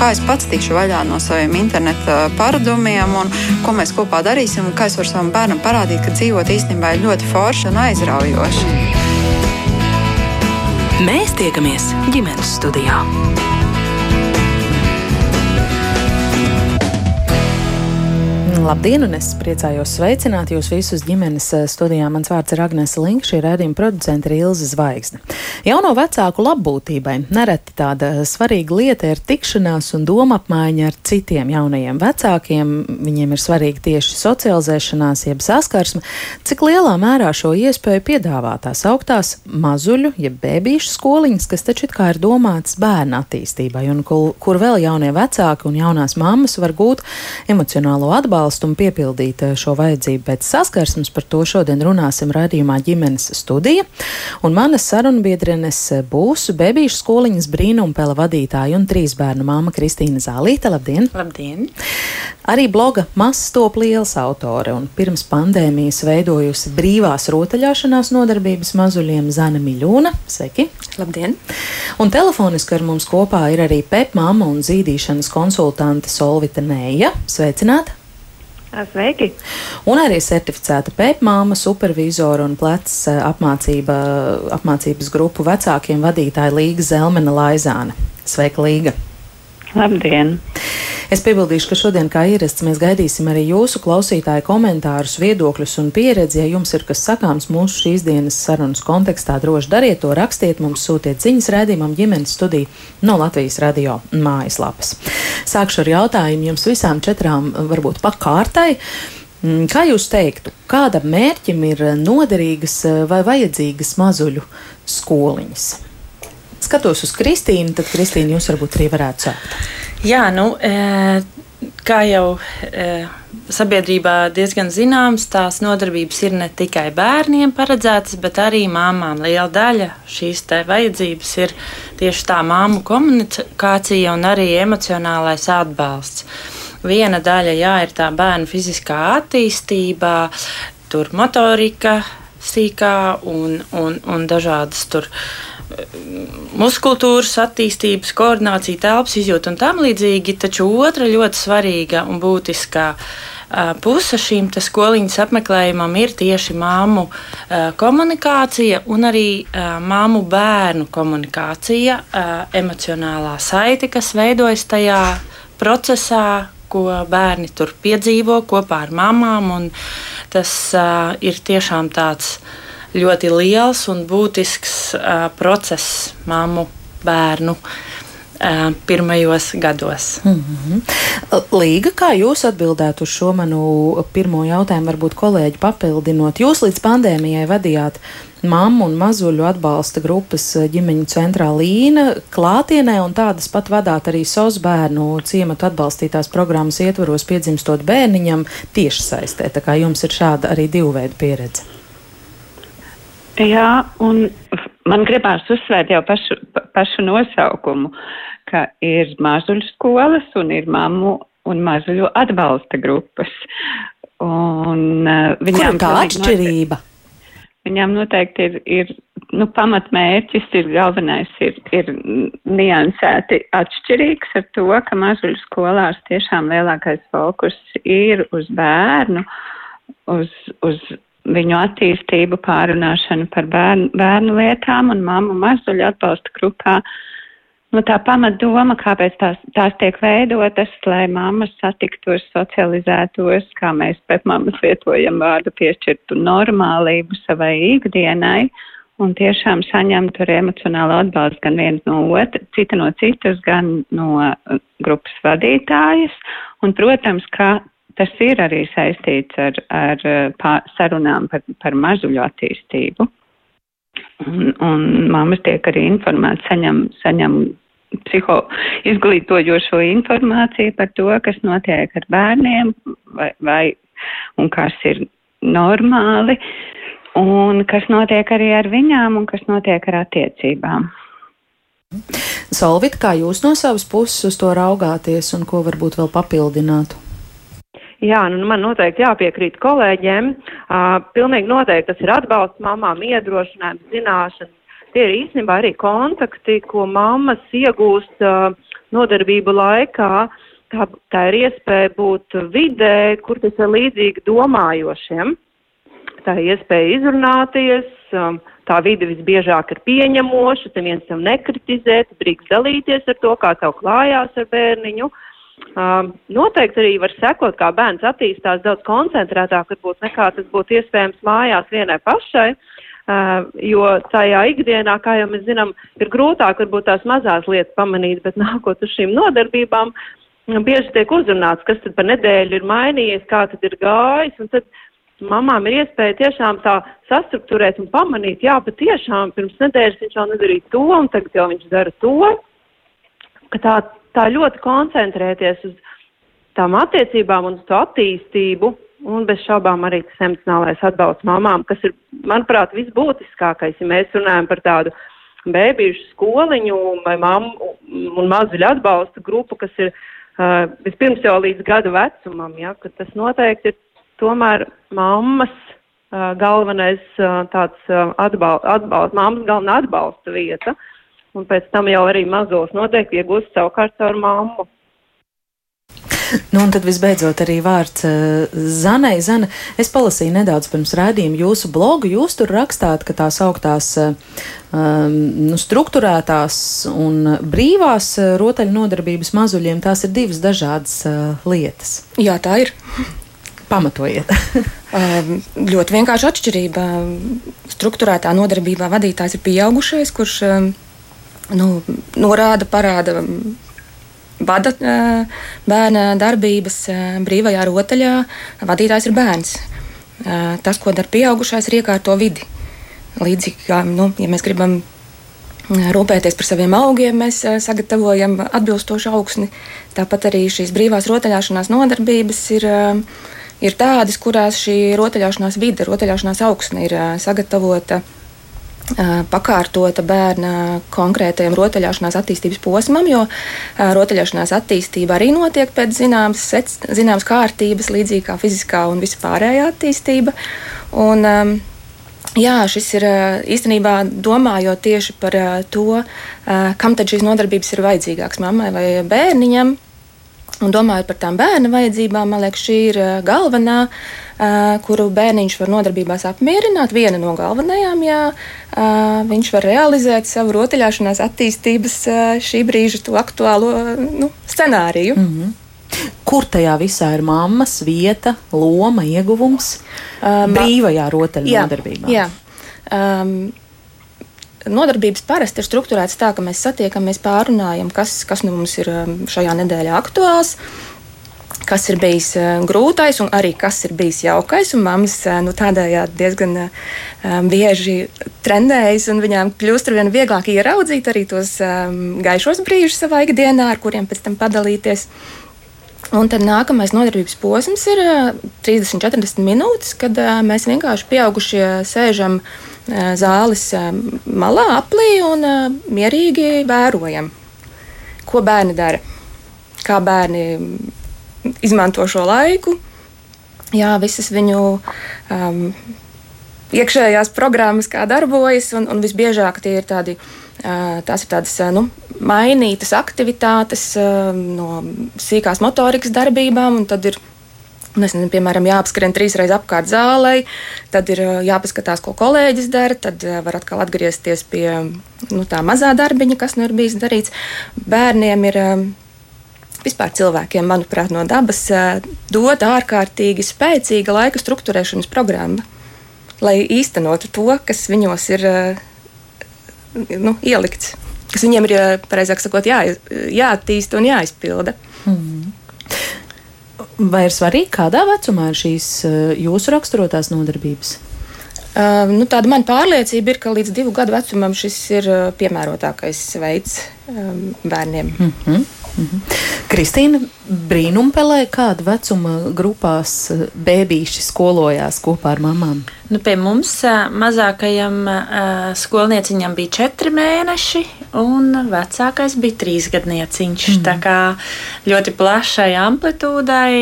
kā es pats tikšu vaļā no saviem interneta paradumiem un ko mēs kopā darīsim un kā es varu savam bērnam parādīt, ka dzīvot īstenībā ir ļoti forši un aizraujoši. Mēs tiekamies ģimenes studijā. Labdien, un es priecājos sveicināt jūs visus ģimenes eh, studijā. Mans vārds ir Agnēs Link, šī rādījuma producente ir Ilza Zvaigzne. Jauno vecāku labbūtībai nereti tāda svarīga lieta ir tikšanās un doma apmaiņa ar citiem jaunajiem vecākiem. Viņiem ir svarīga tieši socializēšanās, jeb saskarsme. Cik lielā mērā šo iespēju piedāvā tās augtās mazuļu, jeb bēbīšu skoliņas, kas taču it kā ir domātas bērna attīstībai, un kur, kur vēl jaunie vecāki un jaunās mammas var gūt emocionālo atbalstu atbalstu un piepildīt eh, šo vajadzību pēc saskarsmes. Par to šodien runāsim raidījumā ģimenes studija. Un manas sarunbiedrenes būs bebīšu skoliņas brīnumpela vadītāja un trīs bērnu māma Kristīna Zālīte. Labdien! Labdien! Arī bloga Mazs top liels autore un pirms pandēmijas veidojusi brīvās rotaļāšanās nodarbības mazuļiem Zana Miļūna. Sveiki! Labdien! Un telefoniski ar mums kopā ir arī PEP mamma un zīdīšanas konsultante Solvita Nēja. Sveicināta! Sveiki! Un arī certificēta pēpmāma, supervizora un plecs apmācība, apmācības grupu vecākiem vadītāja Līga Zelmena Laizāne. Sveika, Līga! Labdien! Es piebildīšu, ka šodien, kā ierasts, mēs gaidīsim arī jūsu klausītāju komentārus, viedokļus un pieredzi. Ja jums ir kas sakāms mūsu šīs dienas sarunas kontekstā, droši dariet to, rakstiet mums, sūtiet ziņas redzējumam ģimenes studiju no Latvijas radio mājaslapas. Sākšu ar jautājumu jums visām četrām, varbūt pakārtai. Mm, kā jūs teiktu, kādam mērķim ir noderīgas vai vajadzīgas mazuļu skoliņas? Skatos uz Kristīnu, tad Kristīna jūs varbūt arī varētu sākt. Jā, nu, e, kā jau e, sabiedrībā diezgan zināms, tās nodarbības ir ne tikai bērniem paredzētas, bet arī māmām. Liela daļa šīs vajadzības ir tieši tā māmu komunikācija un arī emocionālais atbalsts. Viena daļa jā, ir tā bērnu fiziskā attīstība, tur motorika sīkā un, un, un dažādas tur muskultūras attīstības, koordinācija, telpas izjūta un tam līdzīgi. Taču otra ļoti svarīga un būtiska puse šīm skoliņas apmeklējumam ir tieši māmu komunikācija un arī māmu bērnu komunikācija, emocionālā saite, kas veidojas tajā procesā, ko bērni tur piedzīvo kopā ar mamām. Tas ir tiešām tāds ļoti liels un būtisks uh, process mammu bērnu pirmajos gados. Mm -hmm. Līga, kā jūs atbildētu uz šo manu pirmo jautājumu, varbūt kolēģi papildinot? Jūs līdz pandēmijai vadījāt mammu un mazuļu atbalsta grupas ģimeņu centrā Līna klātienē, un tādas pat vadāt arī SOS bērnu ciematu atbalstītās programmas ietvaros piedzimstot bērniņam tieši saistē. Tā kā jums ir šāda arī divu veidu pieredze. Jā, un man gribās uzsvērt jau pašu, pašu nosaukumu, ka ir mazuļu skolas un ir mammu un mazuļu atbalsta grupas. Un, uh, viņām Kur tā atšķirība? Noteikti, viņām noteikti ir, ir nu, pamatmērķis, ir galvenais, ir, ir niansēti atšķirīgs ar to, ka mazuļu skolās tiešām lielākais fokus ir uz bērnu, uz, uz viņu attīstību, pārunāšanu par bērnu, bērnu lietām un mammu mazuļu atbalsta grupā. Nu, tā pamatdoma, kāpēc tās, tās tiek veidotas, lai mammas satiktos, socializētos, kā mēs pēc mammas lietojam vārdu piešķirtu normālību savai ikdienai un tiešām saņemtu arī emocionālu atbalstu gan viens no otras, cita no citas, gan no grupas vadītājas. Un, protams, ka tas ir arī saistīts ar, ar pār, sarunām par, par mazuļu attīstību. Un, un mammas tiek arī informētas, saņem, saņem psiho izglītojošo informāciju par to, kas notiek ar bērniem vai, vai un kas ir normāli, un kas notiek arī ar viņām un kas notiek ar attiecībām. Solvit, kā jūs no savas puses uz to raugāties un ko varbūt vēl papildinātu? Jā, nu, man noteikti jāpiekrīt kolēģiem. Uh, pilnīgi noteikti tas ir atbalsts mamām, iedrošinājums, zināšanas. Tie ir īstenībā arī kontakti, ko mammas iegūst uh, nodarbību laikā tā, tā ir iespēja būt vidē, kur tas ir līdzīgi domājošiem. Tā ir iespēja izrunāties, um, tā vide visbiežāk ir pieņemoša, te viens tev nekritizē, tu drīkst dalīties ar to, kā tev klājās ar bērniņu. Um, noteikti arī var sekot, kā bērns attīstās daudz koncentrētāk, varbūt nekā tas būtu iespējams mājās vienai pašai. Uh, jo tajā ikdienā, kā jau mēs zinām, ir grūtāk varbūt tās mazās lietas pamanīt, bet nākot uz šīm nodarbībām, bieži tiek uzrunāts, kas tad pa nedēļu ir mainījies, kā tad ir gājis, un tad mamām ir iespēja tiešām tā sastruktūrēt un pamanīt, jā, pat tiešām pirms nedēļas viņš jau nedarīja to, un tagad jau viņš dara to, ka tā, tā ļoti koncentrēties uz tām attiecībām un uz to attīstību, un bez šaubām arī tas emocionālais atbalsts mamām, kas ir, manuprāt, visbūtiskākais, ja mēs runājam par tādu bērnu skoliņu vai mammu un mazuļu atbalsta grupu, kas ir uh, vispirms jau līdz gadu vecumam, ja, ka tas noteikti ir tomēr mammas uh, galvenais uh, tāds uh, atbalsts, atbalst, mammas galvenā atbalsta vieta, un pēc tam jau arī mazos noteikti iegūst savukārt caur mammu. Nu, un tad visbeidzot arī vārds uh, Zanai. Zana, es palasīju nedaudz pirms rādījuma jūsu blogu. Jūs tur rakstāt, ka tās augtās uh, nu, struktūrētās un brīvās uh, rotaļnodarbības mazuļiem, tās ir divas dažādas uh, lietas. Jā, tā ir. Pamatojiet. uh, ļoti vienkārši atšķirība. Struktūrētā nodarbībā vadītājs ir pieaugušais, kurš uh, nu, norāda, parāda vada bērna darbības brīvajā rotaļā, vadītājs ir bērns. Tas, ko dara pieaugušais, ir iekārto vidi. Līdzīgi kā, nu, ja mēs gribam rūpēties par saviem augiem, mēs sagatavojam atbilstošu augsni. Tāpat arī šīs brīvās rotaļāšanās nodarbības ir, ir tādas, kurās šī rotaļāšanās vide, rotaļāšanās augsne ir sagatavota pakārtota bērna konkrētajam rotaļāšanās attīstības posmam, jo rotaļāšanās attīstība arī notiek pēc zināmas, zināmas kārtības, līdzīgi kā fiziskā un vispārējā attīstība. Un, jā, šis ir īstenībā domājot tieši par to, kam tad šīs nodarbības ir vajadzīgākas mammai vai bērniņam. Un domājot par tām bērna vajadzībām, man liekas, šī ir galvenā uh, kuru bērniņš var nodarbībās apmierināt. Viena no galvenajām, ja viņš var realizēt savu rotaļāšanās attīstības šī brīža aktuālo nu, scenāriju. Mm -hmm. Kur tajā visā ir mammas vieta, loma, ieguvums um, brīvajā rotaļnodarbībā? Jā, jā. Um, Nodarbības parasti ir struktūrētas tā, ka mēs satiekamies, pārunājam, kas, kas nu mums ir šajā nedēļā aktuāls. Kas ir bijis uh, grūtais un arī kas ir bijis jaukais. Māmas uh, nu, tādējādi diezgan uh, bieži trendējas, un viņām kļūst ar vien vieglāk ieraudzīt arī tos um, gaišos brīžus savā ikdienā, ar kuriem pēc tam padalīties. Un tad nākamais nodarbības posms ir uh, 30-40 minūtes, kad mēs vienkārši pieaugušie sēžam zāles malā, aplī un mierīgi vērojam, ko bērni dara. Kā bērni izmanto šo laiku. Jā, visas viņu um, iekšējās programmas, kā darbojas, un, un visbiežāk tie ir tādi. Tās ir tādas nu, mainītas aktivitātes uh, no sīkās motorikas darbībām, un tad ir Nezinu, piemēram, jāapskrien trīs reizes apkārt zālē, tad ir jāpaskatās, ko kolēģis dara, tad var atkal atgriezties pie nu, tā mazā darbiņa, kas nu ir bijis darīts. Bērniem ir vispār cilvēkiem, manuprāt, no dabas dod ārkārtīgi spēcīga laika struktūrēšanas programma, lai īstenotu to, kas viņos ir nu, ielikts, kas viņiem ir, pareizāk sakot, jā, jāattīst un jāizpilda. Mm. Vai ir svarīgi, kādā vecumā ir šīs jūsu raksturotās nodarbības? Uh, nu, tāda mana pārliecība ir, ka līdz divu gadu vecumam šis ir piemērotākais veids um, bērniem. Mm -hmm. -hmm. Kristīna brīnumpelē, kāda vecuma grupās eh, bērnīši skolojās kopā ar mamām? Nu, pie mums eh, mazākajam eh, skolnieciņam bija četri mēneši, un vecākais bija trīsgadnieciņš. Mm. Tā kā ļoti plašai amplitūdai.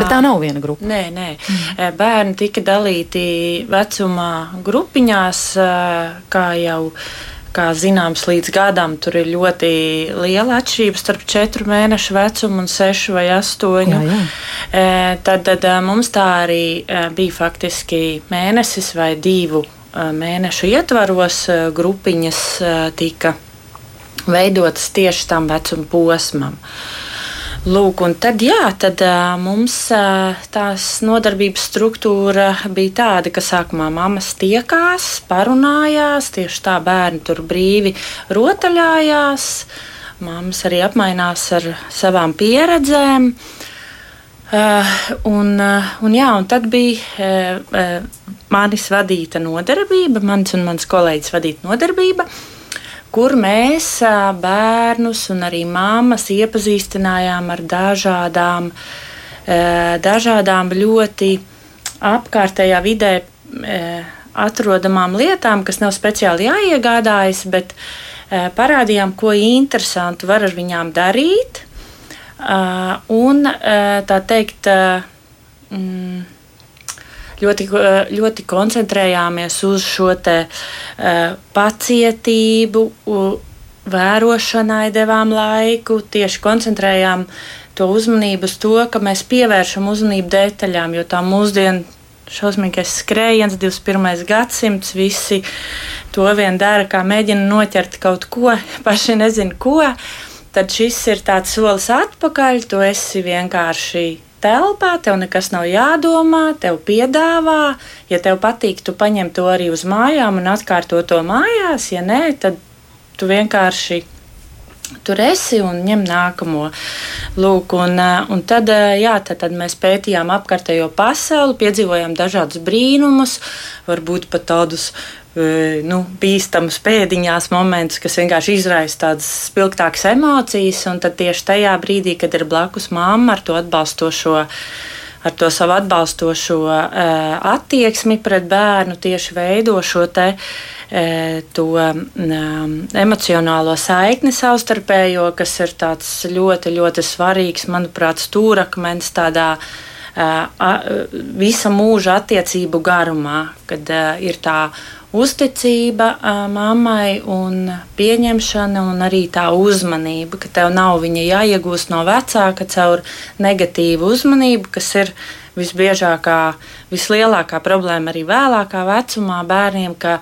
Bet tā nav viena grupa. Nē, nē. Mm. Bērni tika dalīti vecuma grupiņās, kā jau kā zināms, līdz gadam tur ir ļoti liela atšķirība starp 4 mēnešu vecumu un 6 vai 8. Jā, jā. Tad, tad mums tā arī bija faktiski mēnesis vai divu mēnešu ietvaros grupiņas tika veidotas tieši tam vecuma posmam. Lūk, un tad, jā, tad mums tās nodarbības struktūra bija tāda, ka sākumā mammas tiekās, parunājās, tieši tā bērni tur brīvi rotaļājās. Māmas arī apmainās ar savām pieredzēm. Uh, un, un, jā, un tad bija uh, manis vadīta nodarbība, mans un mans kolēģis vadīta nodarbība. Uh, kur mēs bērnus un arī mammas iepazīstinājām ar dažādām, dažādām ļoti apkārtējā vidē atrodamām lietām, kas nav speciāli jāiegādājas, bet parādījām, ko interesantu var ar viņām darīt. Un tā teikt, mm, ļoti, eh, ļoti koncentrējāmies uz šo te, uh, pacietību, vērošanai devām laiku, tieši koncentrējām to uzmanību uz to, ka mēs pievēršam uzmanību detaļām, jo tā mūsdienu šausmīgais skrējiens, 21. gadsimts, visi to vien dara, kā mēģina noķert kaut ko, paši nezina ko. Tad šis ir tāds solis atpakaļ, tu esi vienkārši telpā, tev nekas nav jādomā, tev piedāvā. Ja tev patīk, tu paņem to arī uz mājām un atkārto to mājās. Ja nē, tad tu vienkārši tur esi un ņem nākamo. Lūk, un, un tad, jā, tad, tad mēs pētījām apkārtējo pasauli, piedzīvojām dažādus brīnumus, varbūt pat tādus nu, bīstamus pēdiņās momentus, kas vienkārši izraisa tādas spilgtākas emocijas. Un tad tieši tajā brīdī, kad ir blakus mamma ar to atbalstošo. Ar to savu atbalstošo uh, attieksmi pret bērnu tieši veido šo te, uh, to, um, emocionālo saikni savstarpējo, kas ir ļoti, ļoti svarīgs, manuprāt, stūrakmens tādā uh, visa mūža attiecību garumā, kad uh, ir tā uzticība mammai un pieņemšana un arī tā uzmanība, ka tev nav viņa jāiegūst no vecāka caur negatīvu uzmanību, kas ir visbiežākā, vislielākā problēma arī vēlākā vecumā bērniem, ka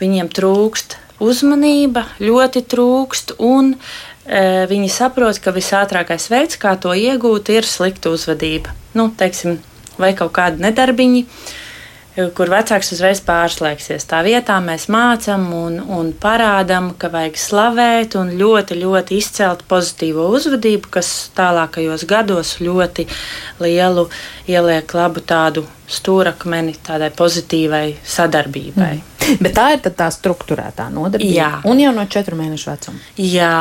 viņiem trūkst uzmanība, ļoti trūkst un e, viņi saprot, ka visātrākais veids, kā to iegūt, ir slikta uzvedība. Nu, teiksim, vai kaut kādi nedarbiņi. Uh, kur vecāks uzreiz pārslēgsies. Tā vietā mēs mācām un, un parādām, ka vajag slavēt un ļoti, ļoti izcelt pozitīvo uzvedību, kas tālākajos gados ļoti lielu ieliek labu tādu stūrakmeni tādai pozitīvai sadarbībai. Mm. Bet tā ir tā struktūrētā nodarbība. Jā. Un jau no četru mēnešu vecuma. Jā.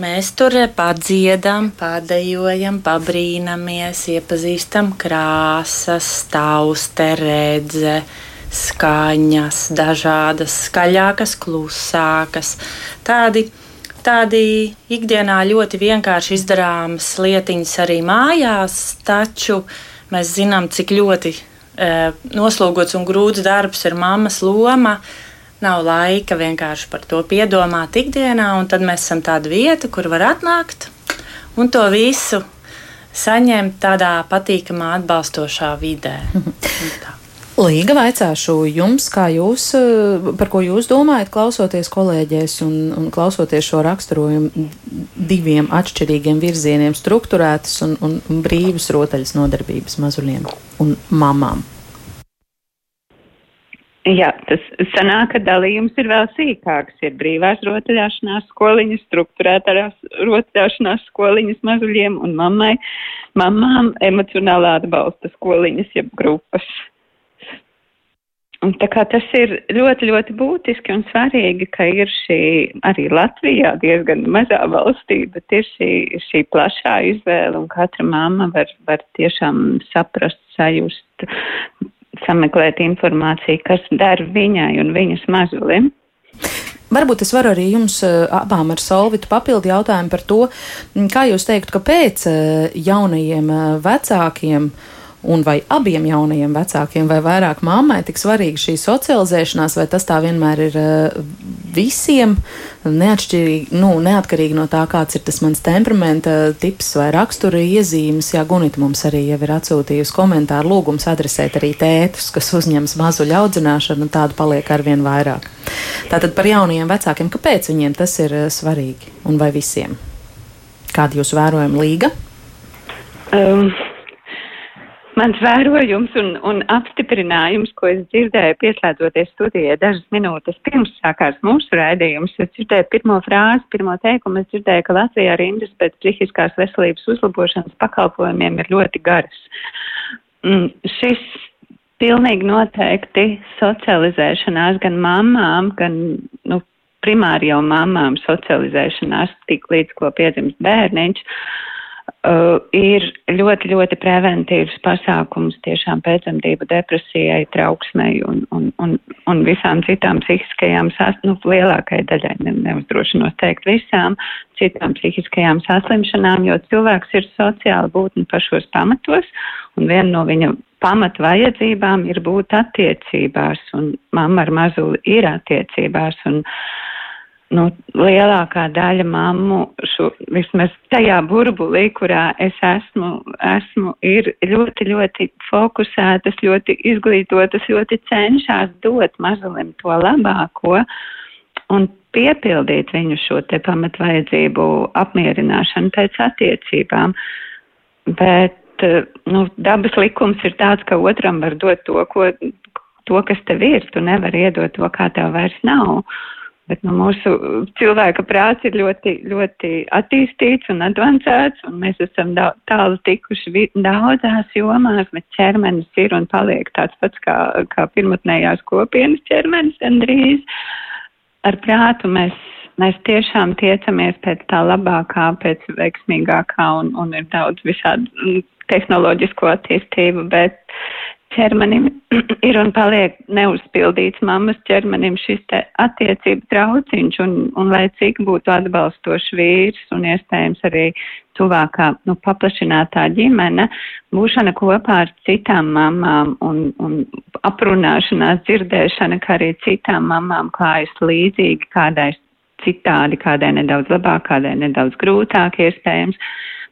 Mēs tur padziedam, padejojam, pabrīnamies, iepazīstam krāsas, tauste, redze, skaņas, dažādas, skaļākas, klusākas. Tādi, tādi ikdienā ļoti vienkārši izdarāmas lietiņas arī mājās, taču mēs zinām, cik ļoti e, noslogots un grūts darbs ir mammas loma nav laika vienkārši par to piedomāt ikdienā, un tad mēs esam tāda vieta, kur var atnākt un to visu saņemt tādā patīkamā, atbalstošā vidē. Līga vaicāšu jums, kā jūs, eh, par ko jūs domājat, klausoties kolēģēs un, un klausoties šo raksturojumu diviem atšķirīgiem virzieniem - struktūrētas un, un, brīvas rotaļas nodarbības mazuļiem un mamām. Jā, tas sanāk, ka dalījums ir vēl sīkāks. Ir brīvās rotaļāšanās skoliņas, struktūrētās rotaļāšanās skoliņas mazuļiem un mammai, mamām emocionālā atbalsta skoliņas, jeb grupas. Un tā kā tas ir ļoti, ļoti būtiski un svarīgi, ka ir šī arī Latvijā diezgan mazā valstī, bet ir šī, šī plašā izvēle un katra mamma var, var tiešām saprast, sajust, sameklēt informāciju, kas der viņai un viņas mazulim. Varbūt es varu arī jums eh, abām ar Solvitu papildu jautājumu par to, kā jūs teiktu, kāpēc eh, jaunajiem eh, vecākiem un vai abiem jaunajiem vecākiem, vai vairāk mammai tik svarīga šī socializēšanās, vai tas tā vienmēr ir uh, visiem, nu, neatkarīgi no tā, kāds ir tas mans temperamenta tips vai rakstura iezīmes. Jā, Gunita mums arī jau ir atsūtījusi komentāru lūgums adresēt arī tētus, kas uzņems mazuļu audzināšanu, un tādu paliek arvien vairāk. Tātad par jaunajiem vecākiem, kāpēc viņiem tas ir uh, svarīgi un vai visiem? Kāda jūs vērojama līga? Um, Mans vērojums un, un apstiprinājums, ko es dzirdēju, pieslēdzoties studijai dažas minūtes pirms sākās mūsu raidījums, es dzirdēju pirmo frāzi, pirmo teikumu, es dzirdēju, ka Latvijā rindas pēc psihiskās veselības uzlabošanas pakalpojumiem ir ļoti garas. Mm, šis pilnīgi noteikti socializēšanās gan mamām, gan, nu, primāri jau mamām socializēšanās tik līdz, ko piedzimst bērniņš. Uh, ir ļoti, ļoti preventīvs pasākums tiešām pēcdzemdību depresijai, trauksmei un, un, un, un visām citām psihiskajām, sas, nu, lielākai daļai, ne, neuzdrošinos teikt visām citām psihiskajām saslimšanām, jo cilvēks ir sociāli būtni pašos pamatos, un viena no viņa pamata vajadzībām ir būt attiecībās, un mamma ar mazuli ir attiecībās, un uh, nu, lielākā daļa mammu, šo, vismaz tajā burbulī, kurā es esmu, esmu, ir ļoti, ļoti fokusētas, ļoti izglītotas, ļoti cenšas dot mazulim to labāko un piepildīt viņu šo te pamatvajadzību apmierināšanu pēc attiecībām. Bet, nu, dabas likums ir tāds, ka otram var dot to, ko, to kas tev ir, tu nevari iedot to, kā tev vairs nav. Uh, Bet nu, mūsu cilvēka prāts ir ļoti, ļoti attīstīts un advancēts, un mēs esam tālu tikuši daudzās jomās, bet ķermenis ir un paliek tāds pats kā, kā pirmotnējās kopienas ķermenis gandrīz. Ar prātu mēs, mēs tiešām tiecamies pēc tā labākā, pēc veiksmīgākā, un, un ir daudz visādu tehnoloģisko attīstību, bet ķermenim ir un paliek neuzpildīts mammas ķermenim šis te attiecību trauciņš, un, un lai cik būtu atbalstošs vīrs un iespējams arī tuvākā, nu, paplašinātā ģimene, būšana kopā ar citām mamām un, un aprunāšanās, dzirdēšana, kā arī citām mamām klājas līdzīgi, kādai citādi, kādai nedaudz labāk, kādai nedaudz grūtāk iespējams.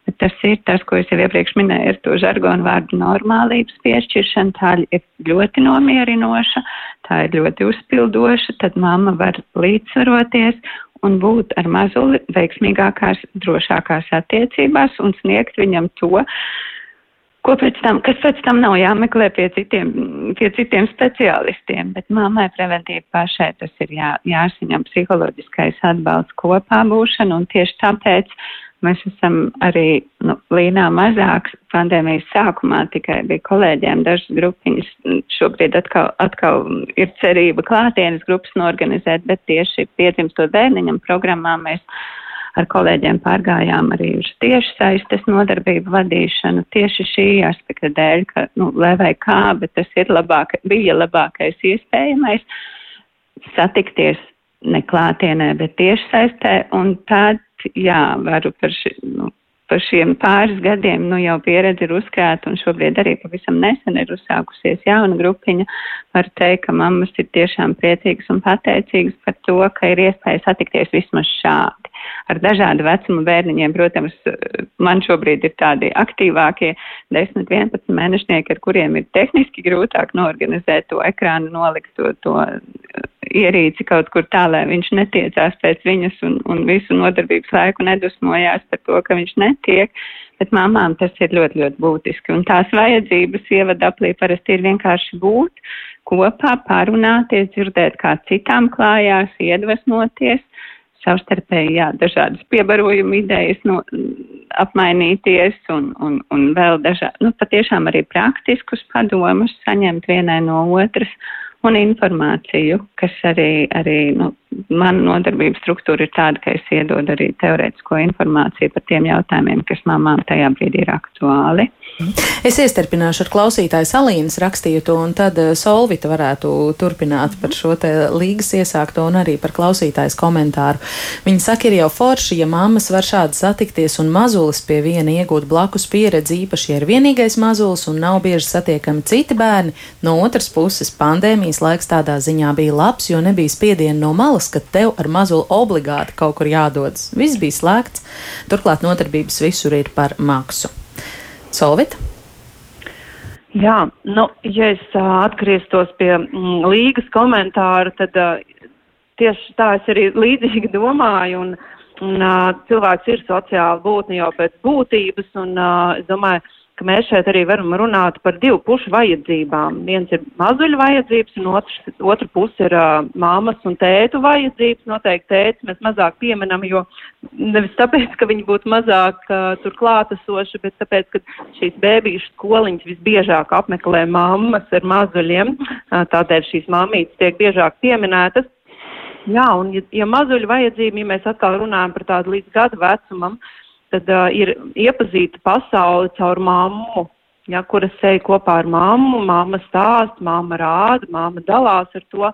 Bet tas ir tas, ko es jau iepriekš minēju ar to žargonu vārdu normālības piešķiršanu. Tā ir ļoti nomierinoša, tā ir ļoti uzpildoša, tad mamma var līdzsvaroties un būt ar mazuli veiksmīgākās, drošākās attiecībās un sniegt viņam to, ko pēc tam, kas pēc tam nav jāmeklē pie citiem, pie citiem speciālistiem, bet mammai preventīvi pašai tas ir jā, jāsaņem psiholoģiskais atbalsts kopā būšana un tieši tāpēc Mēs esam arī nu, līnā mazāks. Pandēmijas sākumā tikai bija kolēģiem dažas grupiņas. Šobrīd atkal, atkal ir cerība klātienes grupas norganizēt, bet tieši piedzimstot bērniņam programmā mēs ar kolēģiem pārgājām arī uz tieši saistes nodarbību vadīšanu tieši šī aspekta dēļ, ka, nu, lai vai kā, bet tas ir labāk, bija labākais iespējamais satikties ne klātienē, bet tieši saistē, un tad jā, varu par, ši, nu, par šiem pāris gadiem nu, jau pieredzi ir uzkrāta, un šobrīd arī pavisam nesen ir uzsākusies jauna grupiņa. Varu teikt, ka mammas ir tiešām priecīgas un pateicīgas par to, ka ir iespēja satikties vismaz šādi ar dažādu vecumu bērniņiem. Protams, man šobrīd ir tādi aktīvākie 10, 11 mēnešnieki, ar kuriem ir tehniski grūtāk norganizēt to ekrānu, nolikt to, to ierīci kaut kur tā, lai viņš netiecās pēc viņas un, un visu nodarbības laiku nedusmojās par to, ka viņš netiek. Bet mamām tas ir ļoti, ļoti būtiski. Un tās vajadzības ievadaplī parasti ir vienkārši būt kopā, parunāties, dzirdēt, kā citām klājās, iedvesmoties savstarpēji jā, dažādas piebarojuma idejas nu, apmainīties un, un, un vēl dažādi, nu, patiešām arī praktiskus padomus saņemt vienai no otras un informāciju, kas arī, arī nu, mana nodarbības struktūra ir tāda, ka es iedodu arī teorētisko informāciju par tiem jautājumiem, kas mamām tajā brīdī ir aktuāli. Es iestarpināšu ar klausītāju Salīnas rakstīto, un tad eh, Solvita varētu turpināt par šo te līgas iesākto un arī par klausītājas komentāru. Viņa saka, ir jau forši, ja mammas var šādi satikties un mazulis pie viena iegūt blakus pieredzi, īpaši, ja ir vienīgais mazulis un nav bieži satiekami citi bērni. No otras puses, pandēmijas laiks tādā ziņā bija labs, jo nebija spiediena no malas, ka tev ar mazuli obligāti kaut kur jādodas. Viss bija slēgts, turklāt nodarbības visur ir par maksu. Solvit? Jā, nu, ja es uh, atgrieztos pie mm, līgas komentāra, tad uh, tieši tā es arī līdzīgi domāju. Un, un, uh, cilvēks ir sociāli būtne jau pēc būtības, un uh, es domāju, ka mēs šeit arī varam runāt par divu pušu vajadzībām. Viens ir mazuļu vajadzības, un otrs, otra puse ir uh, māmas un tētu vajadzības. Noteikti tētis mēs mazāk pieminam, jo nevis tāpēc, ka viņi būtu mazāk uh, tur klātesoši, bet tāpēc, ka šīs bēbīšu skoliņas visbiežāk apmeklē mammas ar mazuļiem, uh, tādēļ šīs mammītes tiek biežāk pieminētas. Jā, un ja, ja mazuļu vajadzība, ja mēs atkal runājam par tādu līdz gadu vecumam, uh, tad uh, ir iepazīta pasauli caur mammu, ja, kuras seja kopā ar mammu, mamma stāst, mamma rāda, mamma dalās ar to.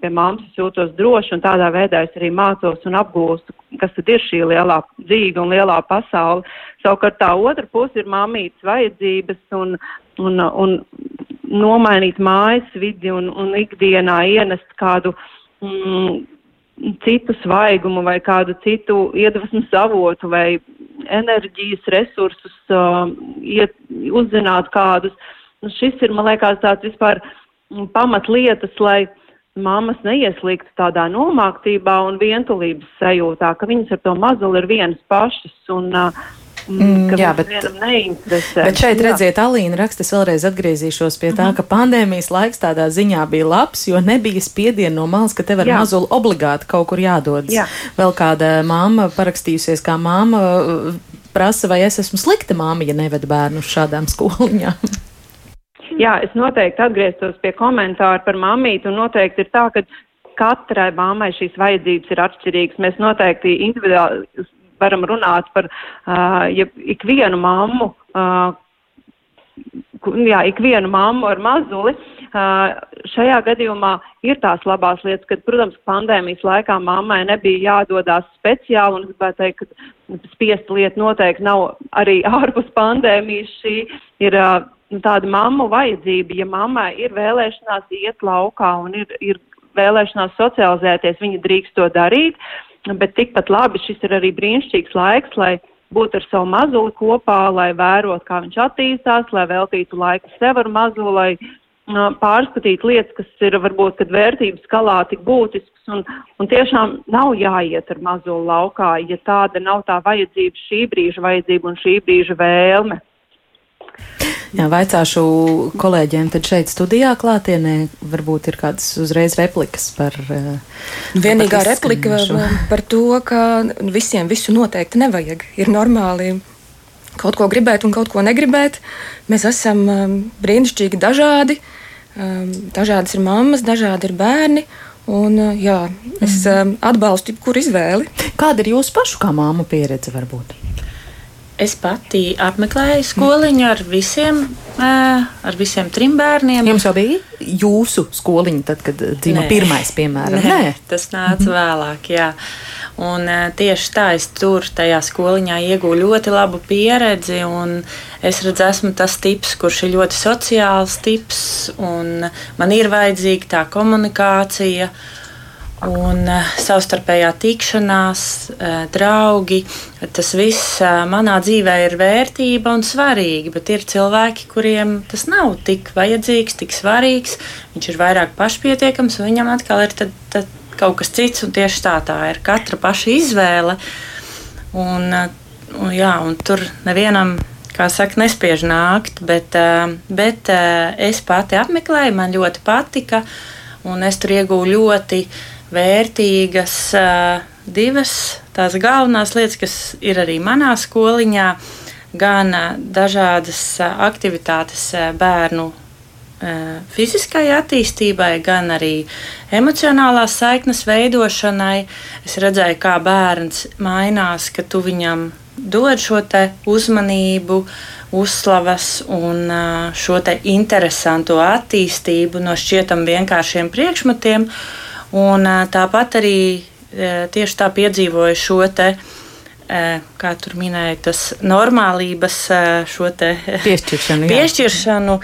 Pie mammas jūtos droši un tādā veidā es arī mācos un apgūstu, kas tad ir šī lielā dzīve un lielā pasaule. Savukārt tā otra puse ir mamītas vajadzības un, un, un nomainīt mājas vidi un, un ikdienā ienest kādu mm, citu svaigumu vai kādu citu iedvesmas avotu vai enerģijas resursus, iet, uzzināt kādus. Nu, šis ir, man liekas, tāds vispār pamatlietas, lai mammas neieslīgtu tādā nomāktībā un vientulības sajūtā, ka viņas ar to mazuli ir vienas pašas. Un, uh, Mm, jā, bet, bet šeit jā. redziet, Alīna raksta, es vēlreiz atgriezīšos pie tā, mm -hmm. ka pandēmijas laiks tādā ziņā bija labs, jo nebija spiediena no malas, ka tev ar jā. mazuli obligāti kaut kur jādodas. Jā. Vēl kāda māma parakstījusies kā māma prasa, vai es esmu slikta māma, ja nevedu bērnu uz šādām skoliņām. Jā, es noteikti atgrieztos pie komentāra par mamīti, un noteikti ir tā, ka katrai mammai šīs vajadzības ir atšķirīgas. Mēs noteikti individuāli varam runāt par uh, ja, ikvienu mammu, uh, jā, ikvienu mammu ar mazuli. Uh, šajā gadījumā ir tās labās lietas, ka, protams, pandēmijas laikā mammai nebija jādodās speciāli, un es gribētu teikt, ka spiesta lieta noteikti nav arī ārpus pandēmijas. Šī ir uh, tāda mammu vajadzība, ja mammai ir vēlēšanās iet laukā un ir, ir vēlēšanās socializēties, viņa drīkst to darīt. Uh, bet tikpat labi šis ir arī brīnišķīgs laiks, lai būtu ar savu mazuli kopā, lai vērot, kā viņš attīstās, lai veltītu laiku sev ar mazuli, lai uh, pārskatītu lietas, kas ir varbūt, kad vērtības skalā tik būtisks un, un tiešām nav jāiet ar mazuli laukā, ja tāda nav tā vajadzība, šī brīža vajadzība un šī brīža vēlme. Jā, vaicāšu kolēģiem, tad šeit studijā klātienē varbūt ir kādas uzreiz replikas par. Uh, Vienīgā par replika par to, ka visiem visu noteikti nevajag. Ir normāli kaut ko gribēt un kaut ko negribēt. Mēs esam um, brīnišķīgi dažādi. Um, dažādas ir mammas, dažādi ir bērni. Un, uh, jā, es um, atbalstu jebkuru izvēli. Kāda ir jūsu pašu kā māmu pieredze varbūt? Es pati apmeklēju skoliņu ar visiem, ar visiem trim bērniem. Jums jau bija jūsu skoliņa, tad, kad Nē. pirmais, piemēram? Nē, Nē. tas nāca vēlāk. Jā. Un, tieši tā es tur, tajā skoliņā, iegūstu ļoti labu pieredzi. Es redzu, esmu tas tips, kurš ir ļoti sociāls tips, un man ir vajadzīga tā komunikācija. Uh, un uh, savstarpējā tikšanās, uh, draugi. Tas viss uh, manā dzīvē ir vērtība un svarīgi, bet ir cilvēki, kuriem tas nav tik vajadzīgs, tik svarīgs. Viņš ir vairāk pašpietiekams, un viņam atkal ir tad, tad kaut kas cits, un tieši tā tā ir katra paša izvēle. Un, un, jā, un tur nevienam kā saka, nespiež nākt, bet, bet es pati apmeklēju, man ļoti patika, un es tur iegūju ļoti vērtīgas divas tās galvenās lietas, kas ir arī manā skoliņā, gan dažādas aktivitātes bērnu fiziskai attīstībai, gan arī emocionālās saiknes veidošanai. Es redzēju, kā bērns mainās, ka tu viņam dod šo uzmanību uzslavas un šo interesanto attīstību no šķietam vienkāršiem priekšmetiem. Un tāpat arī tieši tā piedzīvoju šo te kā tur minēja, tas normālības šo piešķiršanu. piešķiršanu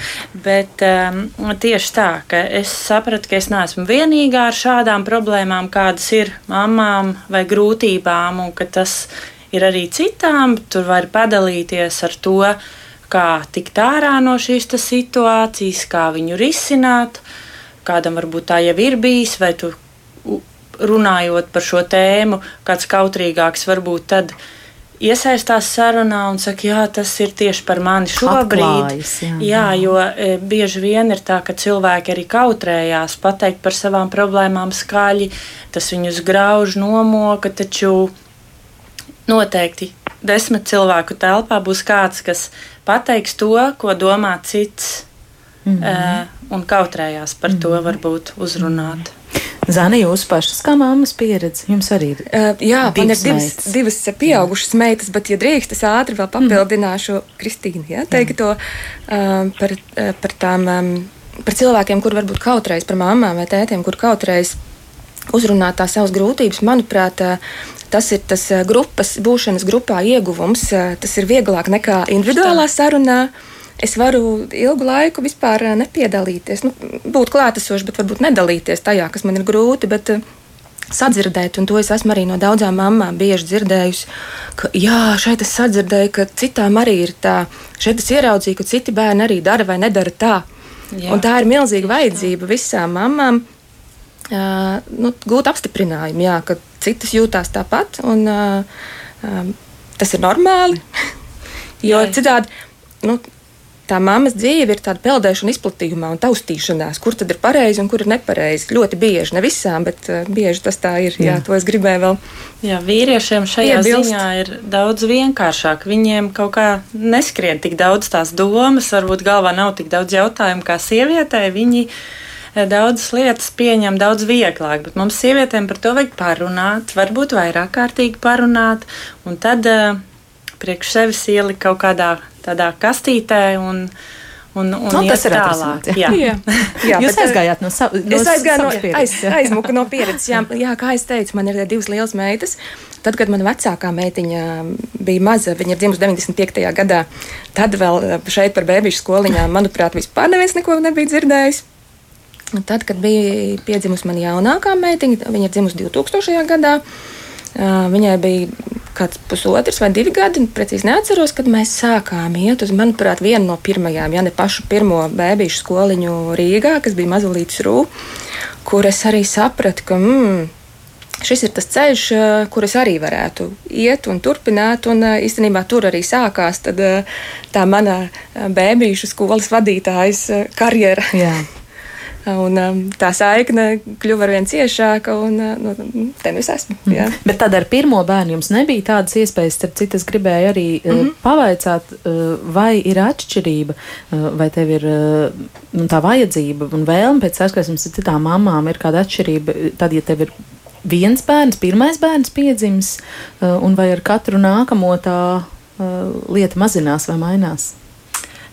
bet um, tieši tā, ka es sapratu, ka es neesmu vienīgā ar šādām problēmām, kādas ir mamām vai grūtībām, un ka tas ir arī citām. Tur var padalīties ar to, kā tikt ārā no šīs situācijas, kā viņu risināt. Kādam varbūt tā jau ir bijis, vai tu runājot par šo tēmu, kāds kautrīgāks varbūt tad iesaistās sarunā un saka, jā, tas ir tieši par mani šobrīd. Atklājas, jā, jā, jo e, bieži vien ir tā, ka cilvēki arī kautrējās pateikt par savām problēmām skaļi, tas viņus grauž, nomoka, taču noteikti desmit cilvēku telpā būs kāds, kas pateiks to, ko domā cits. Mm -hmm. Un kautrējās par to, mm -hmm. varbūt uzrunāt. Zana, jūsu pašas kā mammas pieredze, jums arī ir? Uh, jā, man ir divas, meitas. divas pieaugušas meitas, bet, ja drīkst, es ātri vēl papildināšu mm. Kristīnu, ja, teikto uh, par, uh, par tām, um, par cilvēkiem, kur varbūt kautreiz par mamām vai tētiem, kur kautreiz uzrunāt tās savas grūtības. Manuprāt, tas ir tas grupas, būšanas grupā ieguvums. Tas ir vieglāk nekā individuālā sarunā. Es varu ilgu laiku vispār nepiedalīties, nu, būt klātesoši, bet varbūt nedalīties tajā, kas man ir grūti. Bet, sadzirdēt, un to es esmu arī no daudzām mamām bieži dzirdējusi, ka, jā, šeit es sadzirdēju, ka citām arī ir tā. Šeit es ieraudzīju, ka citi bērni arī dara vai nedara tā. Jā. Un tā ir milzīga vajadzība visām mamām uh, nu, gūt apstiprinājumu, jā, ka citas jūtās tāpat, un uh, um, tas ir normāli. jo jā. citādi. Nu, tā mammas dzīve ir tāda peldēšana, izplatījumā un taustīšanās, kur tad ir pareizi un kur ir nepareizi. Ļoti bieži, ne visām, bet uh, bieži tas tā ir. Jā, jā to es gribēju vēl. Jā, vīriešiem šajā iebilst. ziņā ir daudz vienkāršāk. Viņiem kaut kā neskrien tik daudz tās domas, varbūt galvā nav tik daudz jautājumu kā sievietē. Viņi eh, daudzas lietas pieņem daudz vieglāk, bet mums sievietēm par to vajag parunāt, varbūt vairāk kārtīgi parunāt, un tad uh, priekš sevis ielikt kaut kādā tādā kastītē. Un, Un, un nu, tas ir tālāk. Jā. Jā. jā, Jūs bet, aizgājāt no savas no es aizgāju no, aiz, aizmuku no pieredzes. Jā, jā, kā es teicu, man ir divas lielas meitas. Tad, kad mana vecākā meitiņa bija maza, viņa ir dzimusi 95. gadā, tad vēl šeit par bērnu skoliņām, manuprāt, vispār neviens neko nebija dzirdējis. Un tad, kad bija piedzimusi mana jaunākā meitiņa, viņa ir dzimusi 2000. gadā. Viņai bija kāds pusotrs vai divi gadi, precīzi neatceros, kad mēs sākām iet uz, manuprāt, vienu no pirmajām, ja ne pašu pirmo bērnu skoliņu Rīgā, kas bija Mazulītas Rū, kur es arī sapratu, ka. Mm, Šis ir tas ceļš, kur es arī varētu iet un turpināt. Un īstenībā tur arī sākās tad, tā mana bērnu skolas vadītājas karjera. Jā. Un, um, tā saikne kļuva ar vien ciešāka, un uh, nu, te nu es esmu. Jā. Mm. Bet tad ar pirmo bērnu jums nebija tādas iespējas, starp citu, es gribēju arī mm -hmm. pavaicāt, uh, vai ir atšķirība, vai tev ir nu, tā vajadzība un vēlme pēc saskarsmes ar citām mamām, ir kāda atšķirība, tad, ja tev ir viens bērns, pirmais bērns piedzimis, un vai ar katru nākamo tā lieta mazinās vai mainās?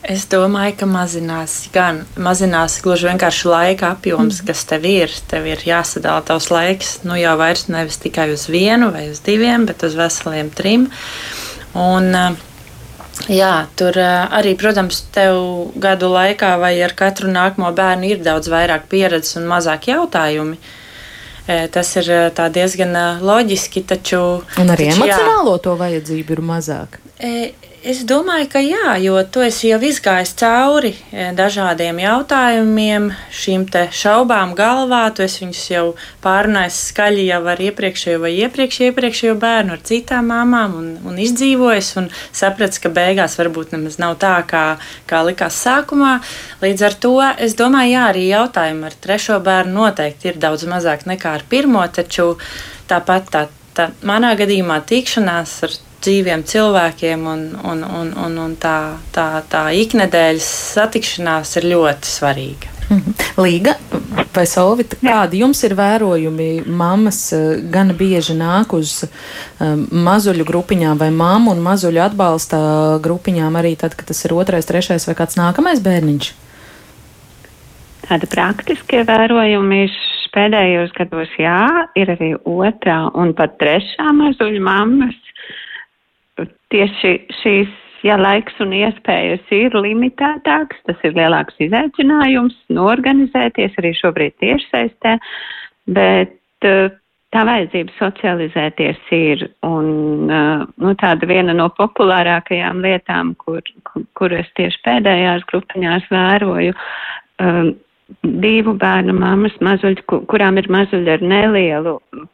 Es domāju, ka mazinās gan mazinās gluži vienkārši laika apjoms, mm. kas tev ir. Tev ir jāsadala tavs laiks, nu jau vairs nevis tikai uz vienu vai uz diviem, bet uz veseliem trim. Un, eh, jā, tur eh, arī, protams, tev gadu laikā vai ar katru nākamo bērnu ir daudz vairāk pieredzes un mazāk jautājumu. Eh, tas ir diezgan loģiski, taču. Un arī taču, emocionālo jā. to vajadzību ir mazāk. Es domāju, ka jā, jo tu esi jau izgājis cauri e, dažādiem jautājumiem, šīm šaubām galvā. Tu esi viņus jau pārunājis skaļi jau ar iepriekšējo vai iepriekš, iepriekšējo bērnu, ar citām mamām un, un izdzīvojis un sapratis, ka beigās varbūt nemaz nav tā, kā, kā likās sākumā. Līdz ar to es domāju, jā, arī jautājumi ar trešo bērnu noteikti ir daudz mazāk nekā ar pirmo, taču tāpat tā, tā manā gadījumā tikšanās ar dzīviem cilvēkiem, un, un, un, un, un tā, tā, tā iknedēļas satikšanās ir ļoti svarīga. Mhm. Līga, Vai Solvita, kādi jums ir vērojumi? Mammas uh, gan bieži nāk uz um, mazuļu grupiņām vai mammu un mazuļu atbalsta grupiņām arī tad, kad tas ir otrais, trešais vai kāds nākamais bērniņš? Tāda praktiskie vērojumi pēdējos gados, jā, ir arī otrā un pat trešā mazuļu mammas. Tieši šīs ja laiks un iespējas ir limitētāks, tas ir lielāks izaicinājums norganizēties arī šobrīd tiešsaistē, bet uh, tā vajadzība socializēties ir. Un uh, nu, tāda viena no populārākajām lietām, kur, kur, es tieši pēdējās grupiņās vēroju, um, divu bērnu mammas mazuļi, kurām ir mazuļi ar nelielu uh,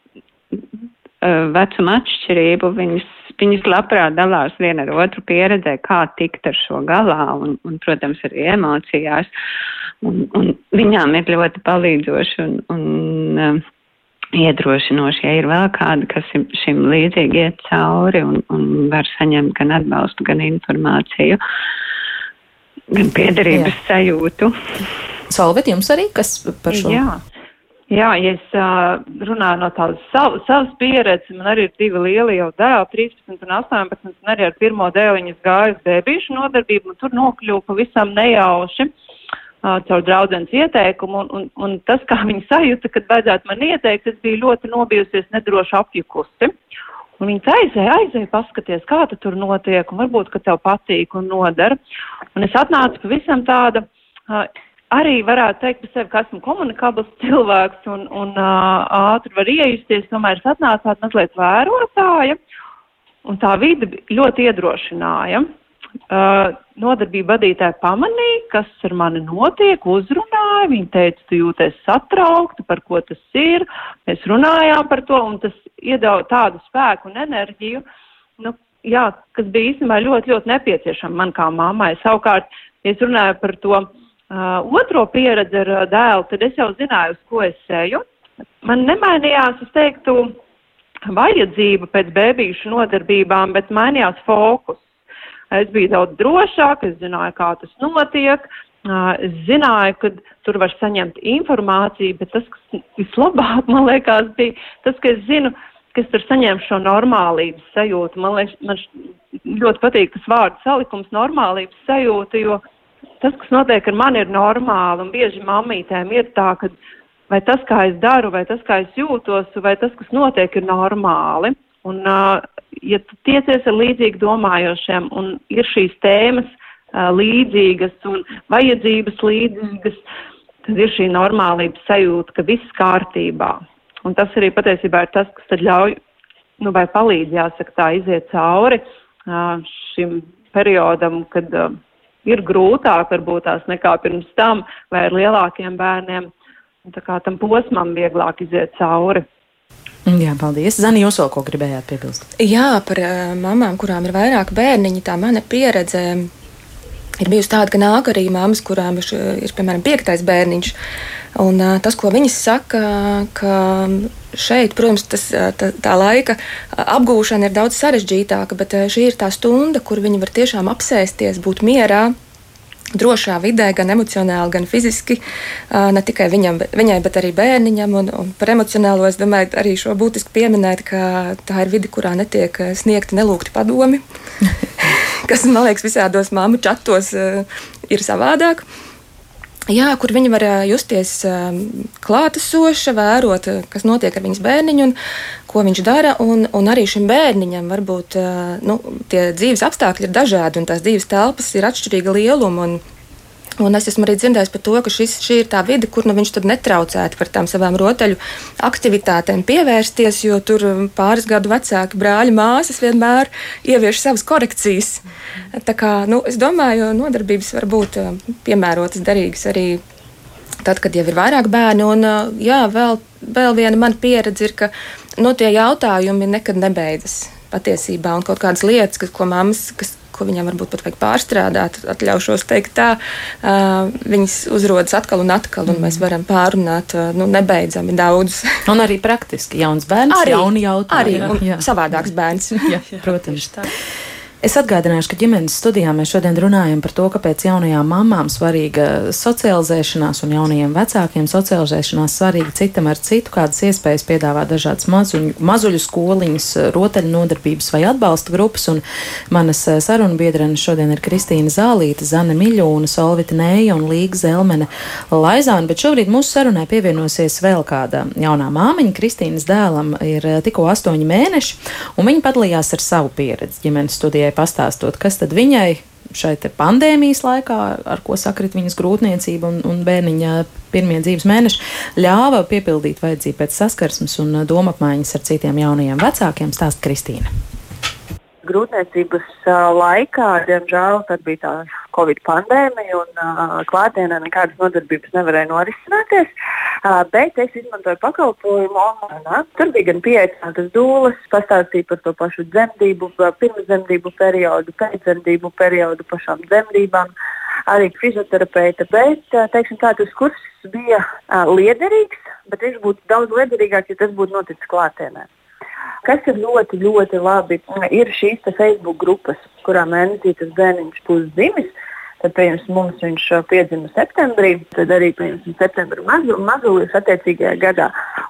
vecuma atšķirību, viņas viņas labprāt dalās viena ar otru pieredzē, kā tikt ar šo galā un, un protams, arī emocijās. Un, un viņām ir ļoti palīdzoši un, un um, iedrošinoši, ja ir vēl kādi, kas šim līdzīgi iet cauri un, un var saņemt gan atbalstu, gan informāciju, gan piederības Jā. sajūtu. Solvet, jums arī kas par šo? Jā. Jā, ja es uh, runāju no tādas sav, savas pieredzes, man arī ir divi lieli jau dēli, 13 un 18, un arī ar pirmo dēliņu es gāju uz bēbīšu nodarbību, un tur nokļuvu pavisam nejauši uh, caur draudzenes ieteikumu, un, un, un tas, kā viņi sajūta, kad vajadzētu man ieteikt, es biju ļoti nobijusies nedroši apjukusi. Un viņas aizēja, aizēja paskaties, kā tu tur notiek, un varbūt, ka tev patīk un nodara. Un es atnācu pavisam tāda. Uh, arī varētu teikt par sevi, ka esmu komunikabls cilvēks un, un uh, ātri var iejusties, tomēr es atnācu tāda mazliet vērotāja, un tā vide ļoti iedrošināja. Uh, nodarbība vadītāja pamanīja, kas ar mani notiek, uzrunāja, viņa teica, tu jūties satraukta, par ko tas ir, mēs runājām par to, un tas iedod tādu spēku un enerģiju, nu, jā, kas bija īstenībā ļoti, ļoti nepieciešama man kā mammai. Savukārt, es runāju par to, uh, Uh, otro pieredzi ar uh, dēlu, tad es jau zināju, uz ko es eju. Man nemainījās, es teiktu, vajadzība pēc bērnīšu nodarbībām, bet mainījās fokus. Es biju daudz drošāk, es zināju, kā tas notiek, uh, es zināju, ka tur var saņemt informāciju, bet tas, kas vislabāk, man liekas, bija tas, ka es zinu, ka es tur saņēmu šo normālības sajūtu. Man, liekas, man ļoti patīk tas vārds salikums normālības sajūta, jo tas, kas notiek ar mani, ir normāli. Un bieži mammītēm ir tā, ka vai tas, kā es daru, vai tas, kā es jūtos, vai tas, kas notiek, ir normāli. Un, uh, ja tu tiecies ar līdzīgi domājošiem un ir šīs tēmas uh, līdzīgas un vajadzības līdzīgas, tad ir šī normālības sajūta, ka viss kārtībā. Un tas arī patiesībā ir tas, kas tad ļauj, nu, vai palīdz, jāsaka, tā iziet cauri uh, šim periodam, kad uh, ir grūtāk varbūt tās nekā pirms tam vai ar lielākiem bērniem. Tā kā tam posmam vieglāk iziet cauri. Jā, paldies. Zani, jūs vēl ko gribējāt piebilst? Jā, par uh, mamām, kurām ir vairāk bērniņi, tā mana pieredze ir bijusi tāda, ka nāk arī mammas, kurām ir, ir piemēram, piektais bērniņš. Un, uh, tas, ko viņas saka, ka šeit, protams, tas, tā, tā laika apgūšana ir daudz sarežģītāka, bet šī ir tā stunda, kur viņi var tiešām apsēsties, būt mierā. Drošā vidē, gan emocionāli, gan fiziski. Ne tikai viņam, viņai, bet arī bērniņam. Un, un par emocionālo es domāju, arī šo būtiski pieminēt, ka tā ir vide, kurā netiek sniegti nelūgti padomi, kas man liekas visādos māmu čatos ir savādāk. Jā, kur viņi var justies klātesoši, vērot, kas notiek ar viņas bērniņu un ko viņš dara. Un, un arī šim bērniņam varbūt nu, tie dzīves apstākļi ir dažādi un tās dzīves telpas ir atšķirīga lieluma. Un, Un es esmu arī dzirdējis par to, ka šis, šī ir tā vide, kur nu viņš netraucētu par tām savām rotaļu aktivitātēm pievērsties, jo tur pāris gadu vecāki brāļi, māsas vienmēr ievieš savas korekcijas. Tā kā, nu, es domāju, nodarbības var būt piemērotas, derīgas arī tad, kad jau ir vairāk bērnu. Un, jā, vēl, vēl viena mana pieredze ir, ka nu, tie jautājumi nekad nebeidzas patiesībā, un kaut kādas lietas, kas, ko mammas, kas, ko viņam varbūt pat vajag pārstrādāt, atļaušos teikt tā, viņas uzrodas atkal un atkal, un mēs varam pārunāt nu, nebeidzami daudz. un arī praktiski jauns bērns, arī, jauni jautājumi. Arī jā. savādāks bērns. jā, jā, protams. Tā. Es atgādināšu, ka ģimenes studijā mēs šodien runājam par to, kāpēc jaunajām mamām svarīga socializēšanās un jaunajiem vecākiem socializēšanās svarīga citam ar citu, kādas iespējas piedāvā dažādas mazuļu, mazuļu skoliņas, rotaļu nodarbības vai atbalsta grupas. Un manas eh, sarunu biedrenes šodien ir Kristīna Zālīta, Zane Miļūna, Solvita Nēja un Līga Zelmene Laizāna, bet šobrīd mūsu sarunai pievienosies vēl kāda jaunā māmiņa. Kristīnas dēlam ir eh, tikko astoņi mēneši, un viņa padalījās ar savu pieredzi ģimenes studijai pastāstot, kas tad viņai šai pandēmijas laikā, ar ko sakrit viņas grūtniecība un, un bērniņa pirmie dzīves mēneši, ļāva piepildīt vajadzību pēc saskarsmes un domapmaiņas ar citiem jaunajiem vecākiem, stāst Kristīna. Grūtniecības laikā, diemžēl, tad bija tā Covid pandēmija un klātienē nekādas nodarbības nevarēja norisināties. Bet es izmantoju pakalpojumu online. Tur bija gan pieaicinātas dūles, pastāstīja par to pašu dzemdību, pirmsdzemdību periodu, pēcdzemdību periodu, pašām dzemdībām. Arī fizioterapeita, bet teiksim, tā, tas kurs bija uh, liederīgs, bet viņš būtu daudz liederīgāks, ja tas būtu noticis klātienē. Kas ir ļoti, ļoti labi, ir šīs Facebook grupas, kurā mēnesī tas bērniņš būs dzimis. Tad, piemēram, mums viņš piedzima septembrī, tad arī, piemēram, septembrī mazu, mazulis attiecīgajā gadā.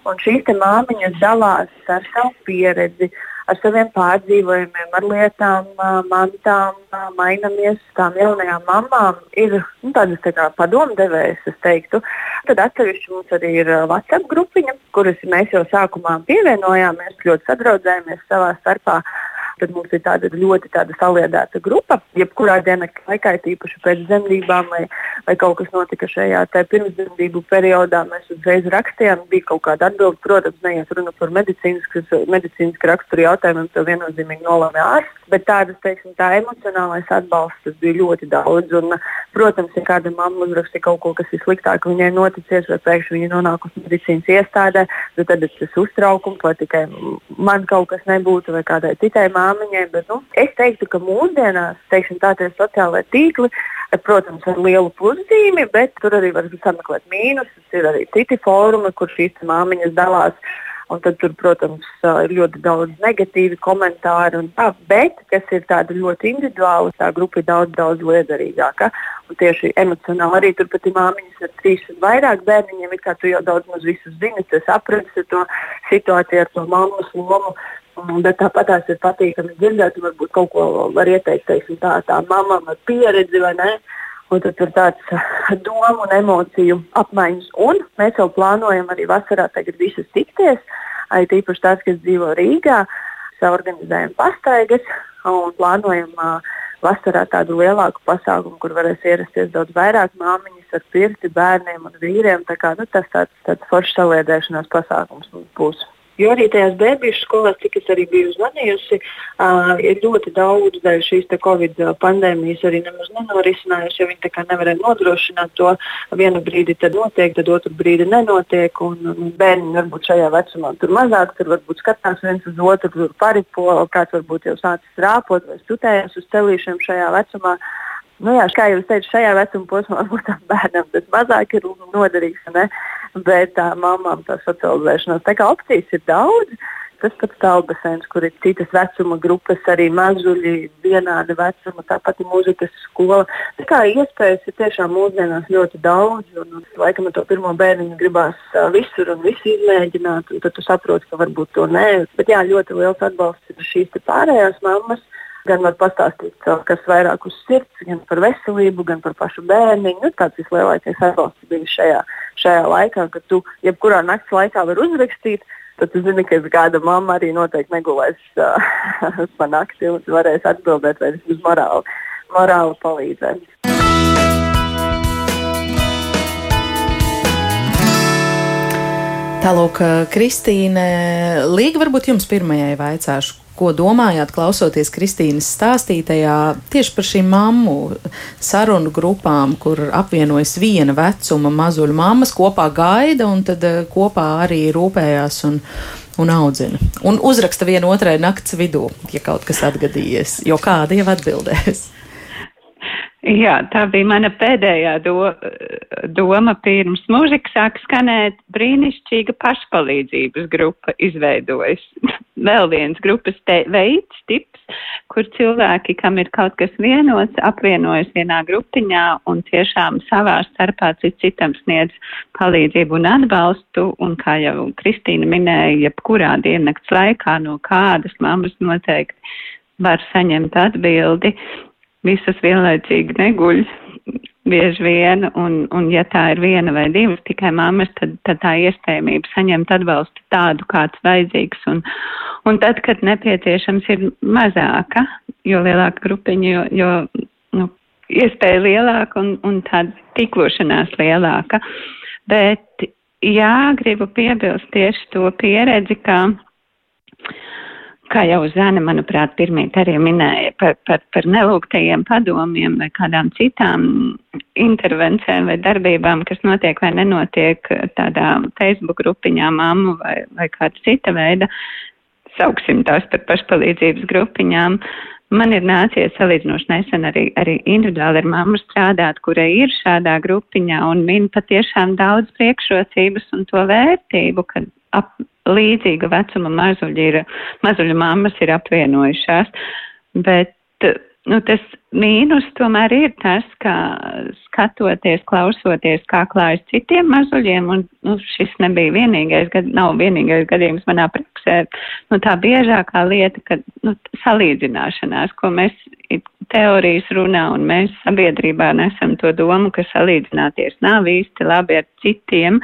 Un šīs māmiņas dalās ar savu pieredzi, ar saviem pārdzīvojumiem, ar lietām, mantām, mainamies tām jaunajām mamām. Ir nu, tādas tā kā padomdevējas, es teiktu. Tad atsevišķi mums arī ir WhatsApp grupiņa, kuras mēs jau sākumā pievienojāmies, ļoti sadraudzējāmies savā starpā. Tad mums ir tāda ļoti tāda saliedēta grupa. Jebkurā dienas laikā, tīpaši pēc dzemdībām, vai, vai kaut kas notika šajā pirmsdzemdību periodā, mēs uzreiz rakstījām. Bija kaut kāda atbilde, protams, neiet runa par medicīnisku raksturu jautājumiem, to viennozīmīgi nolēma ārsts. Bet tādas, teiksim, tā emocionālais atbalsts bija ļoti daudz. Un, protams, ja kāda mamma uzrakstīja kaut ko, kas ir sliktāk viņai noticis, vai pēkšņi viņa nonākusi medicīnas iestādē, tad ir tas uztraukums, vai tikai man kaut kas nebūtu, vai kādai citai māmai māmiņai. Bet, nu, es teiktu, ka mūsdienās teiksim, tādi sociālai tīkli, protams, ar lielu pluszīmi, bet tur arī var sameklēt mīnusus. Ir arī citi fórumi, kur šīs māmiņas dalās. Un tad tur, protams, ir ļoti daudz negatīvu komentāru. Tā, bet, kas ir tāda ļoti individuāla, tā grupa ir daudz, daudz liederīgāka. Un tieši emocionāli arī turpat ir māmiņas ar trīs un vairāk bērniņiem. It kā tu jau daudz maz visus zini, tu saprati to situāciju ar to mammas lomu. Bet tāpat tās ir patīkami dzirdēt, varbūt kaut ko var ieteikt, teiksim, tā, tā mamma ar pieredzi vai ne. Un tad ir tāds domu un emociju apmaiņas. Un mēs jau plānojam arī vasarā visas tikties. Arī tīpaši tās, kas dzīvo Rīgā, organizējam pastaigas un plānojam uh, vasarā tādu lielāku pasākumu, kur varēs ierasties daudz vairāk māmiņas ar pirti, bērniem un vīriem. Tā kā, nu, tas tāds, tāds foršs saliedēšanās pasākums būs. Jo arī tajās bērnu skolās, cik es arī biju zvanījusi, uh, ir ļoti daudz dēļ šīs Covid pandēmijas arī nemaz nenorisinājusi, jo viņi nevarēja nodrošināt to. Vienu brīdi tad notiek, tad otru brīdi nenotiek. Un, un bērni varbūt šajā vecumā tur mazāk, tur varbūt skatās viens uz otru, tur paripo, kāds varbūt jau sācis rāpot vai stutējas uz celīšiem šajā vecumā. Nu jā, kā jau teicu, šajā vecuma posmā varbūt tam bērnam tas mazāk ir noderīgs, ne? bet tā mamām tā socializēšanās. Tā kā opcijas ir daudz. Tas pats tālbasēns, kur ir citas vecuma grupas, arī mazuļi, vienāda vecuma, tāpat ir mūzikas skola. Tā kā iespējas ir tiešām mūsdienās ļoti daudz, un, un laikam ar to pirmo bērniņu gribās visur un visu izmēģināt, un tad tu saproti, ka varbūt to nē. Bet jā, ļoti liels atbalsts ir šīs pārējās mammas gan var pastāstīt, kas vairāk uz sirds, gan par veselību, gan par pašu bērnu. Nu, tāds vislielākais atbalsts bija šajā, šajā laikā, kad tu jebkurā naktas laikā vari uzrakstīt. Tad tu zini, ka kāda mamma arī noteikti negulēs uh, pa nakti un varēs atbildēt vai vismaz morāli, morāli palīdzēt. Tālāk, Kristīne, Līga, varbūt jums pirmajai vaicāšu, ko domājāt, klausoties Kristīnas stāstītajā tieši par šīm mammu sarunu grupām, kur apvienojas viena vecuma mazuļu mammas, kopā gaida un tad eh, kopā arī rūpējās un, un audzina. Un uzraksta vienu otrai nakts vidū, ja kaut kas atgadījies, jo kāda jau atbildēs. Jā, tā bija mana pēdējā do, doma pirms mūzika sāk skanēt, brīnišķīga pašpalīdzības grupa izveidojas. Vēl viens grupas veids, tips, kur cilvēki, kam ir kaut kas vienots, apvienojas vienā grupiņā un tiešām savā starpā citam sniedz palīdzību un atbalstu. Un kā jau Kristīna minēja, jebkurā diennakts laikā no kādas mammas noteikti var saņemt atbildi. Visas vienlaicīgi neguļ, bieži vien, un, un ja tā ir viena vai divas tikai mammas, tad, tad tā iespējamība saņemt atbalstu tādu, kāds vajadzīgs, un, un tad, kad nepieciešams ir mazāka, jo lielāka grupiņa, jo, jo nu, iespēja lielāka un, un tāda tiklošanās lielāka. Bet, jā, gribu piebilst tieši to pieredzi, ka kā jau Zana, manuprāt, pirmīt arī minēja par, par, par nelūgtajiem padomiem vai kādām citām intervencēm vai darbībām, kas notiek vai nenotiek tādā Facebook grupiņā mammu vai, vai kāda cita veida, sauksim tās par pašpalīdzības grupiņām. Man ir nācies salīdzinoši nesen arī, arī individuāli ar mammu strādāt, kurai ir šādā grupiņā un min patiešām daudz priekšrocības un to vērtību, ka ap, līdzīga vecuma mazuļi ir, mazuļu mammas ir apvienojušās, bet nu, tas mīnus tomēr ir tas, ka skatoties, klausoties, kā klājas citiem mazuļiem, un nu, šis nebija vienīgais, gad, nav vienīgais gadījums manā praksē, nu, tā biežākā lieta, ka nu, salīdzināšanās, ko mēs teorijas runā, un mēs sabiedrībā nesam to domu, ka salīdzināties nav īsti labi ar citiem,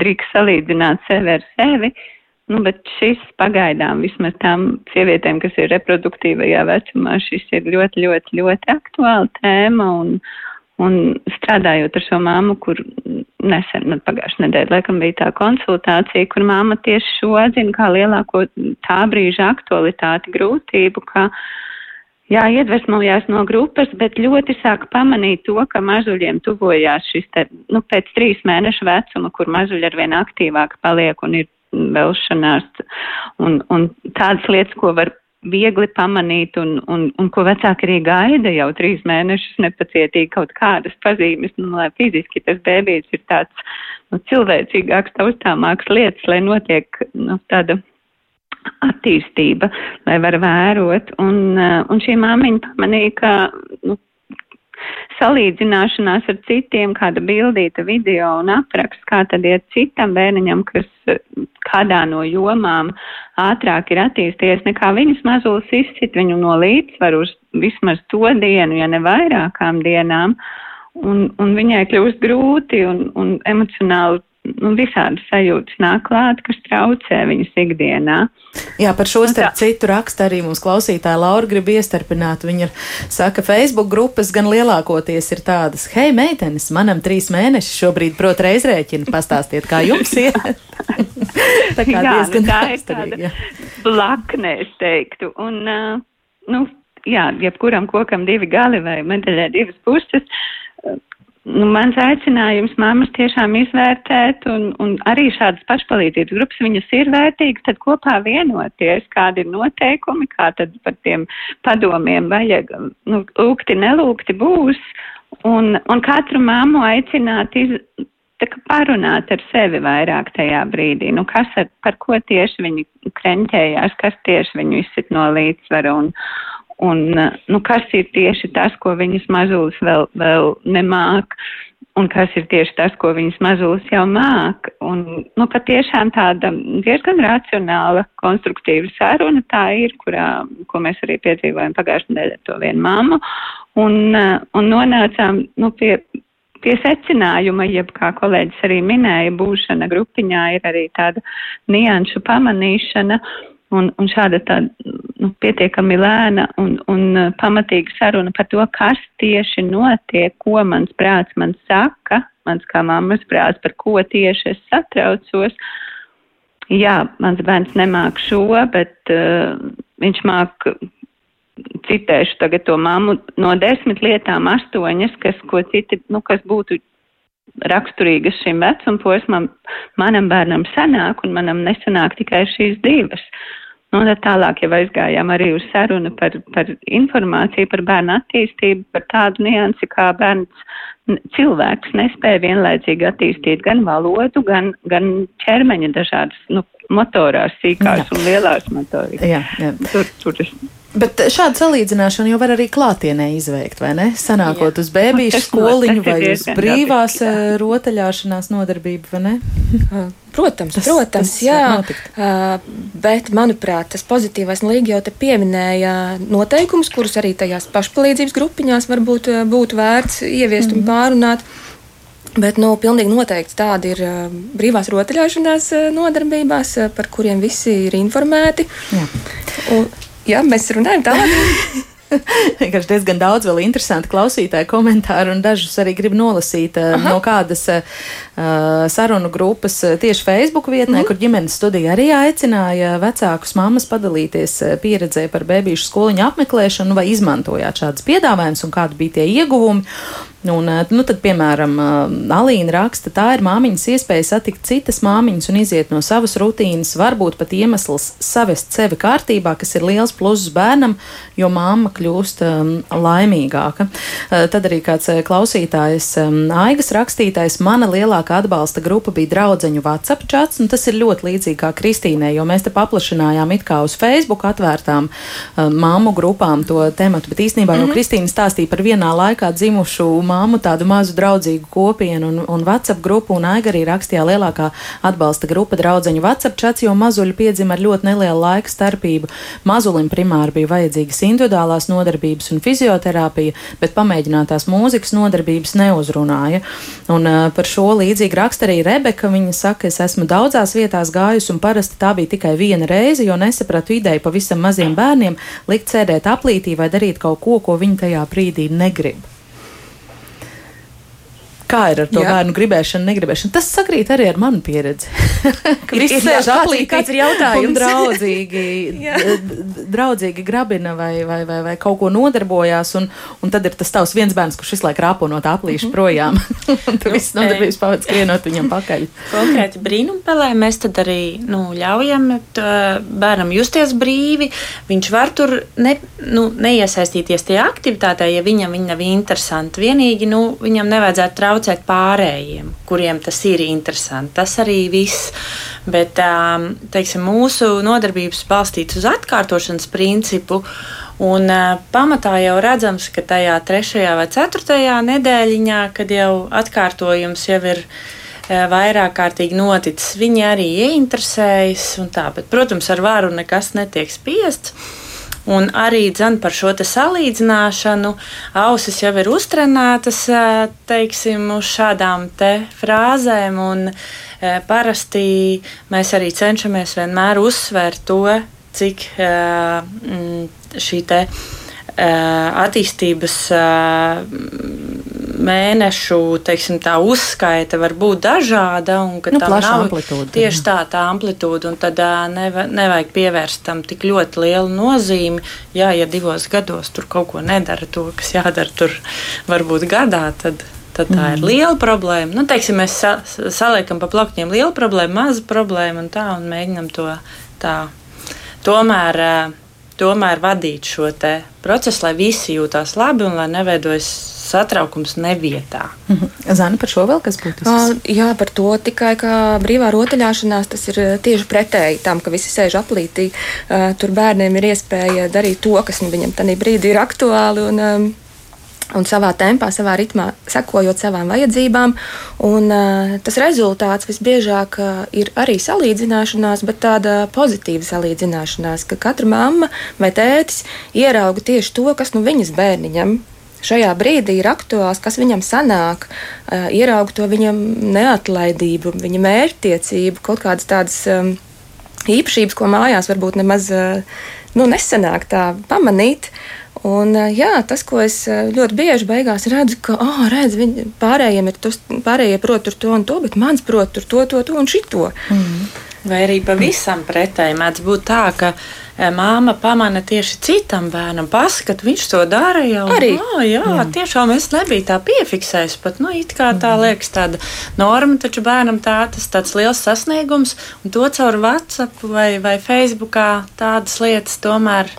drīkst salīdzināt sevi ar sevi. Uh, Nu, bet šis pagaidām vismaz tām sievietēm, kas ir reproduktīvajā vecumā, šis ir ļoti, ļoti, ļoti aktuāla tēma. Un, un strādājot ar šo māmu, kur nesen, nu, pagājušajā nedēļā, laikam bija tā konsultācija, kur māma tieši šo atzina kā lielāko tā brīža aktualitāti, grūtību, ka jā, iedvesmojās no grupas, bet ļoti sāk pamanīt to, ka mazuļiem tuvojās šis te, nu, pēc trīs mēnešu vecuma, kur mazuļi arvien aktīvāk paliek un ir velšanās un, un tādas lietas, ko var viegli pamanīt un, un, un ko vecāki arī gaida jau trīs mēnešus nepacietīgi kaut kādas pazīmes, nu, lai fiziski tas bēbīts ir tāds nu, cilvēcīgāks, taustāmāks lietas, lai notiek nu, tāda attīstība, lai var vērot. Un, un šī māmiņa pamanīja, ka nu, salīdzināšanās ar citiem, kāda bildīta video un apraksts, kā tad iet citam bērniņam, kas kādā no jomām ātrāk ir attīstījies nekā viņas mazulis izcit viņu no līdzsvaru uz vismaz to dienu, ja ne vairākām dienām. Un, un viņai kļūst grūti un, un emocionāli nu, visādas sajūtas nāk klāt, kas traucē viņas ikdienā. Jā, par šo starp citu rakstu arī mums klausītāja Laura grib iestarpināt. Viņa saka, Facebook grupas gan lielākoties ir tādas, hei, meitenes, manam trīs mēneši šobrīd prot reizrēķinu, pastāstiet, kā jums iet. tā kā jā, diezgan nu, tā ir tāda blaknē, es teiktu. Un, uh, nu, jā, jebkuram kokam divi gali vai medaļai divas puses. Nu, mans aicinājums mammas tiešām izvērtēt, un, un arī šādas pašpalīdzības grupas viņas ir vērtīgas, tad kopā vienoties, kādi ir noteikumi, kā tad par tiem padomiem vajag, nu, lūgti, nelūgti būs, un, un katru mammu aicināt iz, parunāt ar sevi vairāk tajā brīdī, nu, kas ar, par ko tieši viņi kreņķējās, kas tieši viņu izsit no līdzsvara un, un nu, kas ir tieši tas, ko viņas mazulis vēl, vēl nemāk, un kas ir tieši tas, ko viņas mazulis jau māk. Un, nu, patiešām tāda diezgan racionāla, konstruktīva saruna tā ir, kurā, ko mēs arī piedzīvojam pagājušajā nedēļā to vienu mammu, un, un nonācām, nu, pie, pie secinājuma, jeb kā kolēģis arī minēja, būšana grupiņā ir arī tāda nianšu pamanīšana. Un, un šāda tāda nu, pietiekami lēna un, un uh, pamatīga saruna par to, kas tieši notiek, ko mans prāts man saka, mans kā mammas prāts, par ko tieši es satraucos. Jā, mans bērns nemāk šo, bet uh, viņš māk, citēšu tagad to mammu, no desmit lietām astoņas, kas, ko citi, nu, kas būtu raksturīgas šim vecumposmam, manam bērnam sanāk un manam nesanāk tikai šīs divas. Nu, un tālāk jau aizgājām arī uz sarunu par, par informāciju par bērnu attīstību, par tādu niansi, kā bērns cilvēks nespēja vienlaicīgi attīstīt gan valodu, gan, gan ķermeņa dažādas nu, motorās, sīkās jā. un lielās motorās. Jā, jā. Tur, tur es Bet šādu salīdzināšanu jau var arī klātienē izveikt, vai ne? Sanākot Jā. uz bēbīšu skoliņu vai uz brīvās. Eh, rotaļāšanās nodarbību, vai ne? Protams, tas, protams, tas jā. Uh, bet, manuprāt, tas pozitīvais līga jau te pieminēja noteikumus, kurus arī tajās pašpalīdzības grupiņās varbūt būtu vērts ieviest mm -hmm. un mhm. pārunāt. Bet nu, pilnīgi noteikti tādi ir brīvās rotaļāšanās nodarbībās, par kuriem visi ir informēti. Jā. Un, jā, mēs runājam tālāk. Vienkārši diezgan daudz vēl interesantu klausītāju komentāru, un dažus arī gribu nolasīt Aha. no kādas sarunu grupas tieši Facebook vietnē, mm -hmm. kur ģimenes studija arī aicināja vecākus mammas padalīties pieredzē par bērnu skoliņu apmeklēšanu, vai izmantojāt šādus piedāvājumus un kādi bija tie ieguvumi. Un, eh, nu, tad, piemēram, eh, Alīna raksta, tā ir māmiņas iespēja satikt citas māmiņas un iziet no savas rutīnas, varbūt pat iemesls savest sevi kārtībā, kas ir liels pluss bērnam, jo māma kļūst um, laimīgāka. Tad arī kāds klausītājs um, Aigas rakstītais, mana lielākā atbalsta grupa bija draudzeņu WhatsApp chats, un tas ir ļoti līdzīgi kā Kristīnai, jo mēs te paplašinājām it kā uz Facebook atvērtām um, māmu grupām to tematu, bet īstenībā mm -hmm. jau mhm. Kristīna stāstīja par vienā laikā dzimušu māmu tādu mazu draudzīgu kopienu un, un WhatsApp grupu, un Aiga arī rakstīja lielākā atbalsta grupa draudzeņu WhatsApp čats, jo mazuļi piedzima ar ļoti nelielu laika starpību. Mazulim primāri bija vajadzīgas individuālās nodarbības un fizioterapija, bet pamēģinātās mūzikas nodarbības neuzrunāja. Un uh, par šo līdzīgi raksta arī Rebeka. Viņa saka, es esmu daudzās vietās gājusi, un parasti tā bija tikai viena reize, jo nesapratu ideju pavisam maziem bērniem likt sēdēt aplītī vai darīt kaut ko, ko viņi tajā brīdī negrib. Kā ir ar to Jā. bērnu gribēšanu, negribēšanu? Tas sakrīt arī ar manu pieredzi. Kad viss sēž aplī, kāds ir jautājums. draudzīgi, draudzīgi grabina vai, vai, vai, vai kaut ko nodarbojās, un, un tad ir tas tavs viens bērns, kurš visu laiku rāpo no tā aplīša mhm. projām. un tu viss nodarbības pavadz skrienot viņam pakaļ. Konkrēti brīnumpelē mēs tad arī nu, ļaujam bērnam justies brīvi. Viņš var tur ne, nu, neiesaistīties tajā aktivitātē, ja viņam viņa nav interesanti. Vienīgi nu, viņam nevajadzētu traucēt traucēt pārējiem, kuriem tas ir interesanti. Tas arī viss. Bet um, teiksim, mūsu nodarbības balstīts uz atkārtošanas principu. Un, uh, pamatā jau redzams, ka tajā trešajā vai ceturtajā nedēļiņā, kad jau atkārtojums jau ir uh, vairāk kārtīgi noticis, viņi arī ieinteresējas. Tā, bet, protams, ar varu nekas netiek spiests. Un arī dzen, par šo salīdzināšanu ausis jau ir uztrenētas teiksim, uz šādām te frāzēm. Un, parasti mēs arī cenšamies vienmēr uzsvērt to, cik šī te attīstības mēnešu teiksim, uzskaita var būt dažāda. Nu, tā nav amplitūda. Tieši tā, tā amplitūda. Un tad neva, nevajag pievērst tam tik ļoti lielu nozīmi. Jā, ja divos gados tur kaut ko nedara, to, kas jādara tur varbūt gadā, tad, tad tā mm. ir liela problēma. Nu, teiksim, mēs sa saliekam pa plauktiņiem lielu problēmu, mazu problēmu un tā, un mēģinam to tā. Tomēr, tomēr vadīt šo procesu, lai visi jūtas labi un lai neveidojas satraukums nevietā. Mhm. Zana, par šo vēl kas būtisks? Uh, jā, par to tikai kā brīvā rotaļāšanās tas ir tieši pretēji tam, ka visi sēž aplītī. Uh, tur bērniem ir iespēja darīt to, kas nu, viņam tajā brīdī ir aktuāli. Un, um, un savā tempā, savā ritmā, sekojot savām vajadzībām. Un, uh, tas rezultāts visbiežāk uh, ir arī salīdzināšanās, bet tāda pozitīva salīdzināšanās, ka katra mamma vai tētis ierauga tieši to, kas nu viņas bērniņam šajā brīdī ir aktuāls, kas viņam sanāk, uh, ierauga to viņam neatlaidību, viņa mērķtiecību, kaut kādas tādas um, īpašības, ko mājās varbūt nemaz uh, nu, nesanāk tā pamanīt. Un, uh, jā, tas, ko es ļoti bieži beigās redzu, ka oh, redz, viņi, pārējiem ir tas, pārējie prot to un to, bet mans prot to, to, to un šito. Mm. Vai arī pavisam pretēji mēdz būt tā, ka māma pamana tieši citam bērnam, paskat, viņš to dara jau. Arī. Oh, jā, jā, tiešām es nebiju tā piefiksējis, pat, nu, it kā tā liekas tāda norma, taču bērnam tā tas tāds liels sasniegums, un to caur WhatsApp vai, vai Facebookā tādas lietas tomēr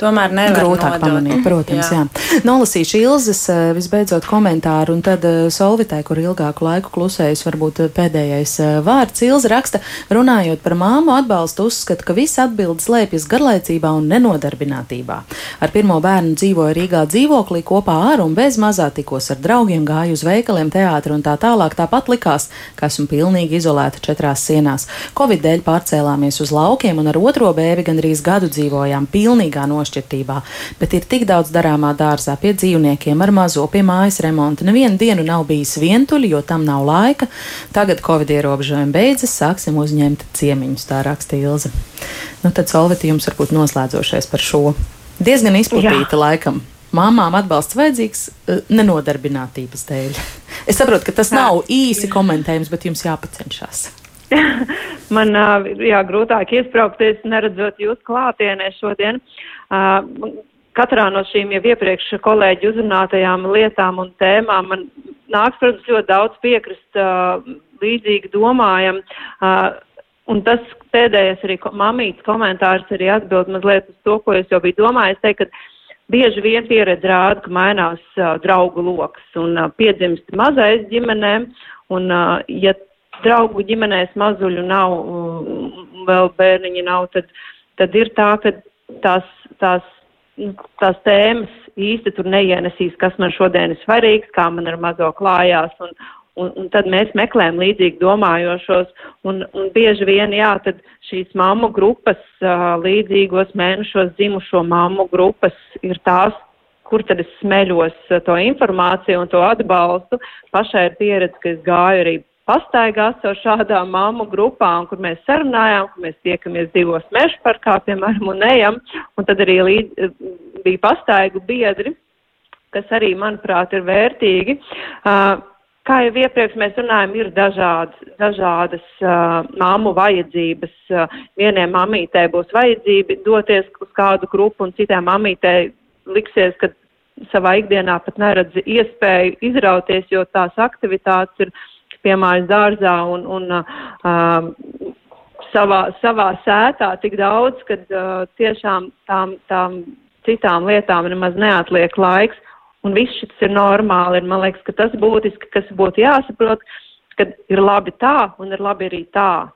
tomēr nevar grūtāk nodot. pamanīt, protams. Jā. Jā. Nolasīšu Ilzas eh, visbeidzot komentāru, un tad eh, Solvitai, kur ilgāku laiku klusējusi, varbūt eh, pēdējais vārds. Ilza raksta, runājot par māmu atbalstu, uzskata, ka viss atbildes slēpjas garlaicībā un nenodarbinātībā. Ar pirmo bērnu dzīvoju Rīgā dzīvoklī kopā ar un bez mazā tikos ar draugiem, gāju uz veikaliem, teātru un tā tālāk. Tāpat likās, ka esmu pilnīgi izolēta četrās sienās. Covid dēļ pārcēlāmies uz laukiem un ar otro bēbi gandrīz gadu dzīvojām pilnīgā nošķirtībā nošķirtībā, bet ir tik daudz darāmā dārzā pie dzīvniekiem, ar mazo pie mājas remonta. Nevienu dienu nav bijis vientuļi, jo tam nav laika. Tagad Covid ierobežojumi beidzas, sāksim uzņemt ciemiņus, tā raksta Ilze. Nu, tad Solviti jums varbūt noslēdzošais par šo. Diezgan izplatīta Jā. laikam. Māmām atbalsts vajadzīgs eh, nenodarbinātības dēļ. Es saprotu, ka tas nav īsi komentējums, bet jums jāpacenšas. Man jā, grūtāk iesprāgties, neredzot jūs klātienē šodien. Katrā no šīm jau iepriekš kolēģi uzrunātajām lietām un tēmām man nāks, protams, ļoti daudz piekrist līdzīgi domājam. Un tas pēdējais arī mamītas komentārs arī atbild mazliet uz to, ko es jau biju domājis. Teikt, ka bieži vien pieredze rāda, ka mainās uh, draugu lokus un uh, piedzimst mazais ģimenēm. Un, uh, ja draugu ģimenēs mazuļu nav, vēl bērniņi nav, tad, tad ir tā, ka tās, tās, tās tēmas īsti tur neienesīs, kas man šodien ir svarīgs, kā man ar mazo klājās. Un, un, un tad mēs meklējam līdzīgi domājošos, un, un bieži vien, jā, tad šīs mammu grupas, līdzīgos mēnešos dzimušo mammu grupas ir tās, kur tad es smeļos to informāciju un to atbalstu. Pašai ir pieredze, ka es gāju arī pastaigās ar šādām mammu grupām, kur mēs sarunājām, kur mēs tiekamies divos mežu parkā, piemēram, un ejam, un tad arī līdz, bija pastaigu biedri, kas arī, manuprāt, ir vērtīgi. Uh, kā jau iepriekš mēs runājam, ir dažādas, dažādas uh, māmu vajadzības. Uh, vieniem mamītei būs vajadzība doties uz kādu grupu, un citām mamītei liksies, ka savā ikdienā pat neredz iespēju izrauties, jo tās aktivitātes ir piemājas dārzā un, un uh, savā, savā sētā tik daudz, ka uh, tiešām tām, tām citām lietām nemaz neatliek laiks. Un viss šis ir normāli. Ir, man liekas, ka tas būtiski, kas būtu jāsaprot, ka ir labi tā un ir labi arī tā.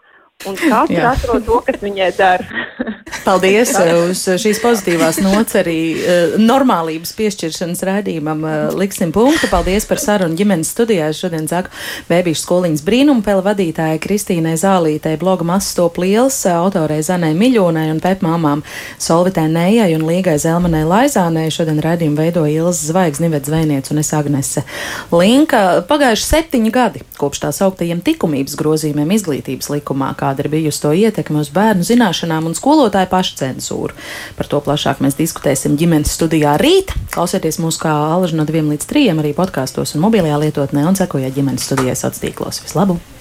Un katrs atrod to, kas viņai dara. Paldies uz šīs pozitīvās nots arī uh, normālības piešķiršanas rādījumam. Uh, liksim punktu. Paldies par sarunu ģimenes studijā. Es šodien saku bēbīšu skoliņas brīnumpeli vadītāja Kristīnai Zālītei, bloga Mastop Liels, autorei Zanai Miļonai un pepmāmām Solvitē Nējai un Līgai Zelmanai Laizānei. Šodien rādījumu veidoja Ilza Zvaigznes, Nivets Zvainiec un es Agnese Linka. Pagājuši septiņi gadi kopš tās augtajiem likumības grozījumiem izglītības likumā, kāda ir bijusi to ietekme uz bērnu zināšanām un skolotāju pašcensūru. Par to plašāk mēs diskutēsim ģimenes studijā rīt. Klausieties mūs kā alaži no 2 līdz 3 arī podkāstos un mobilajā lietotnē un sekojiet ģimenes studijai sociālos tīklos. Vislabāk!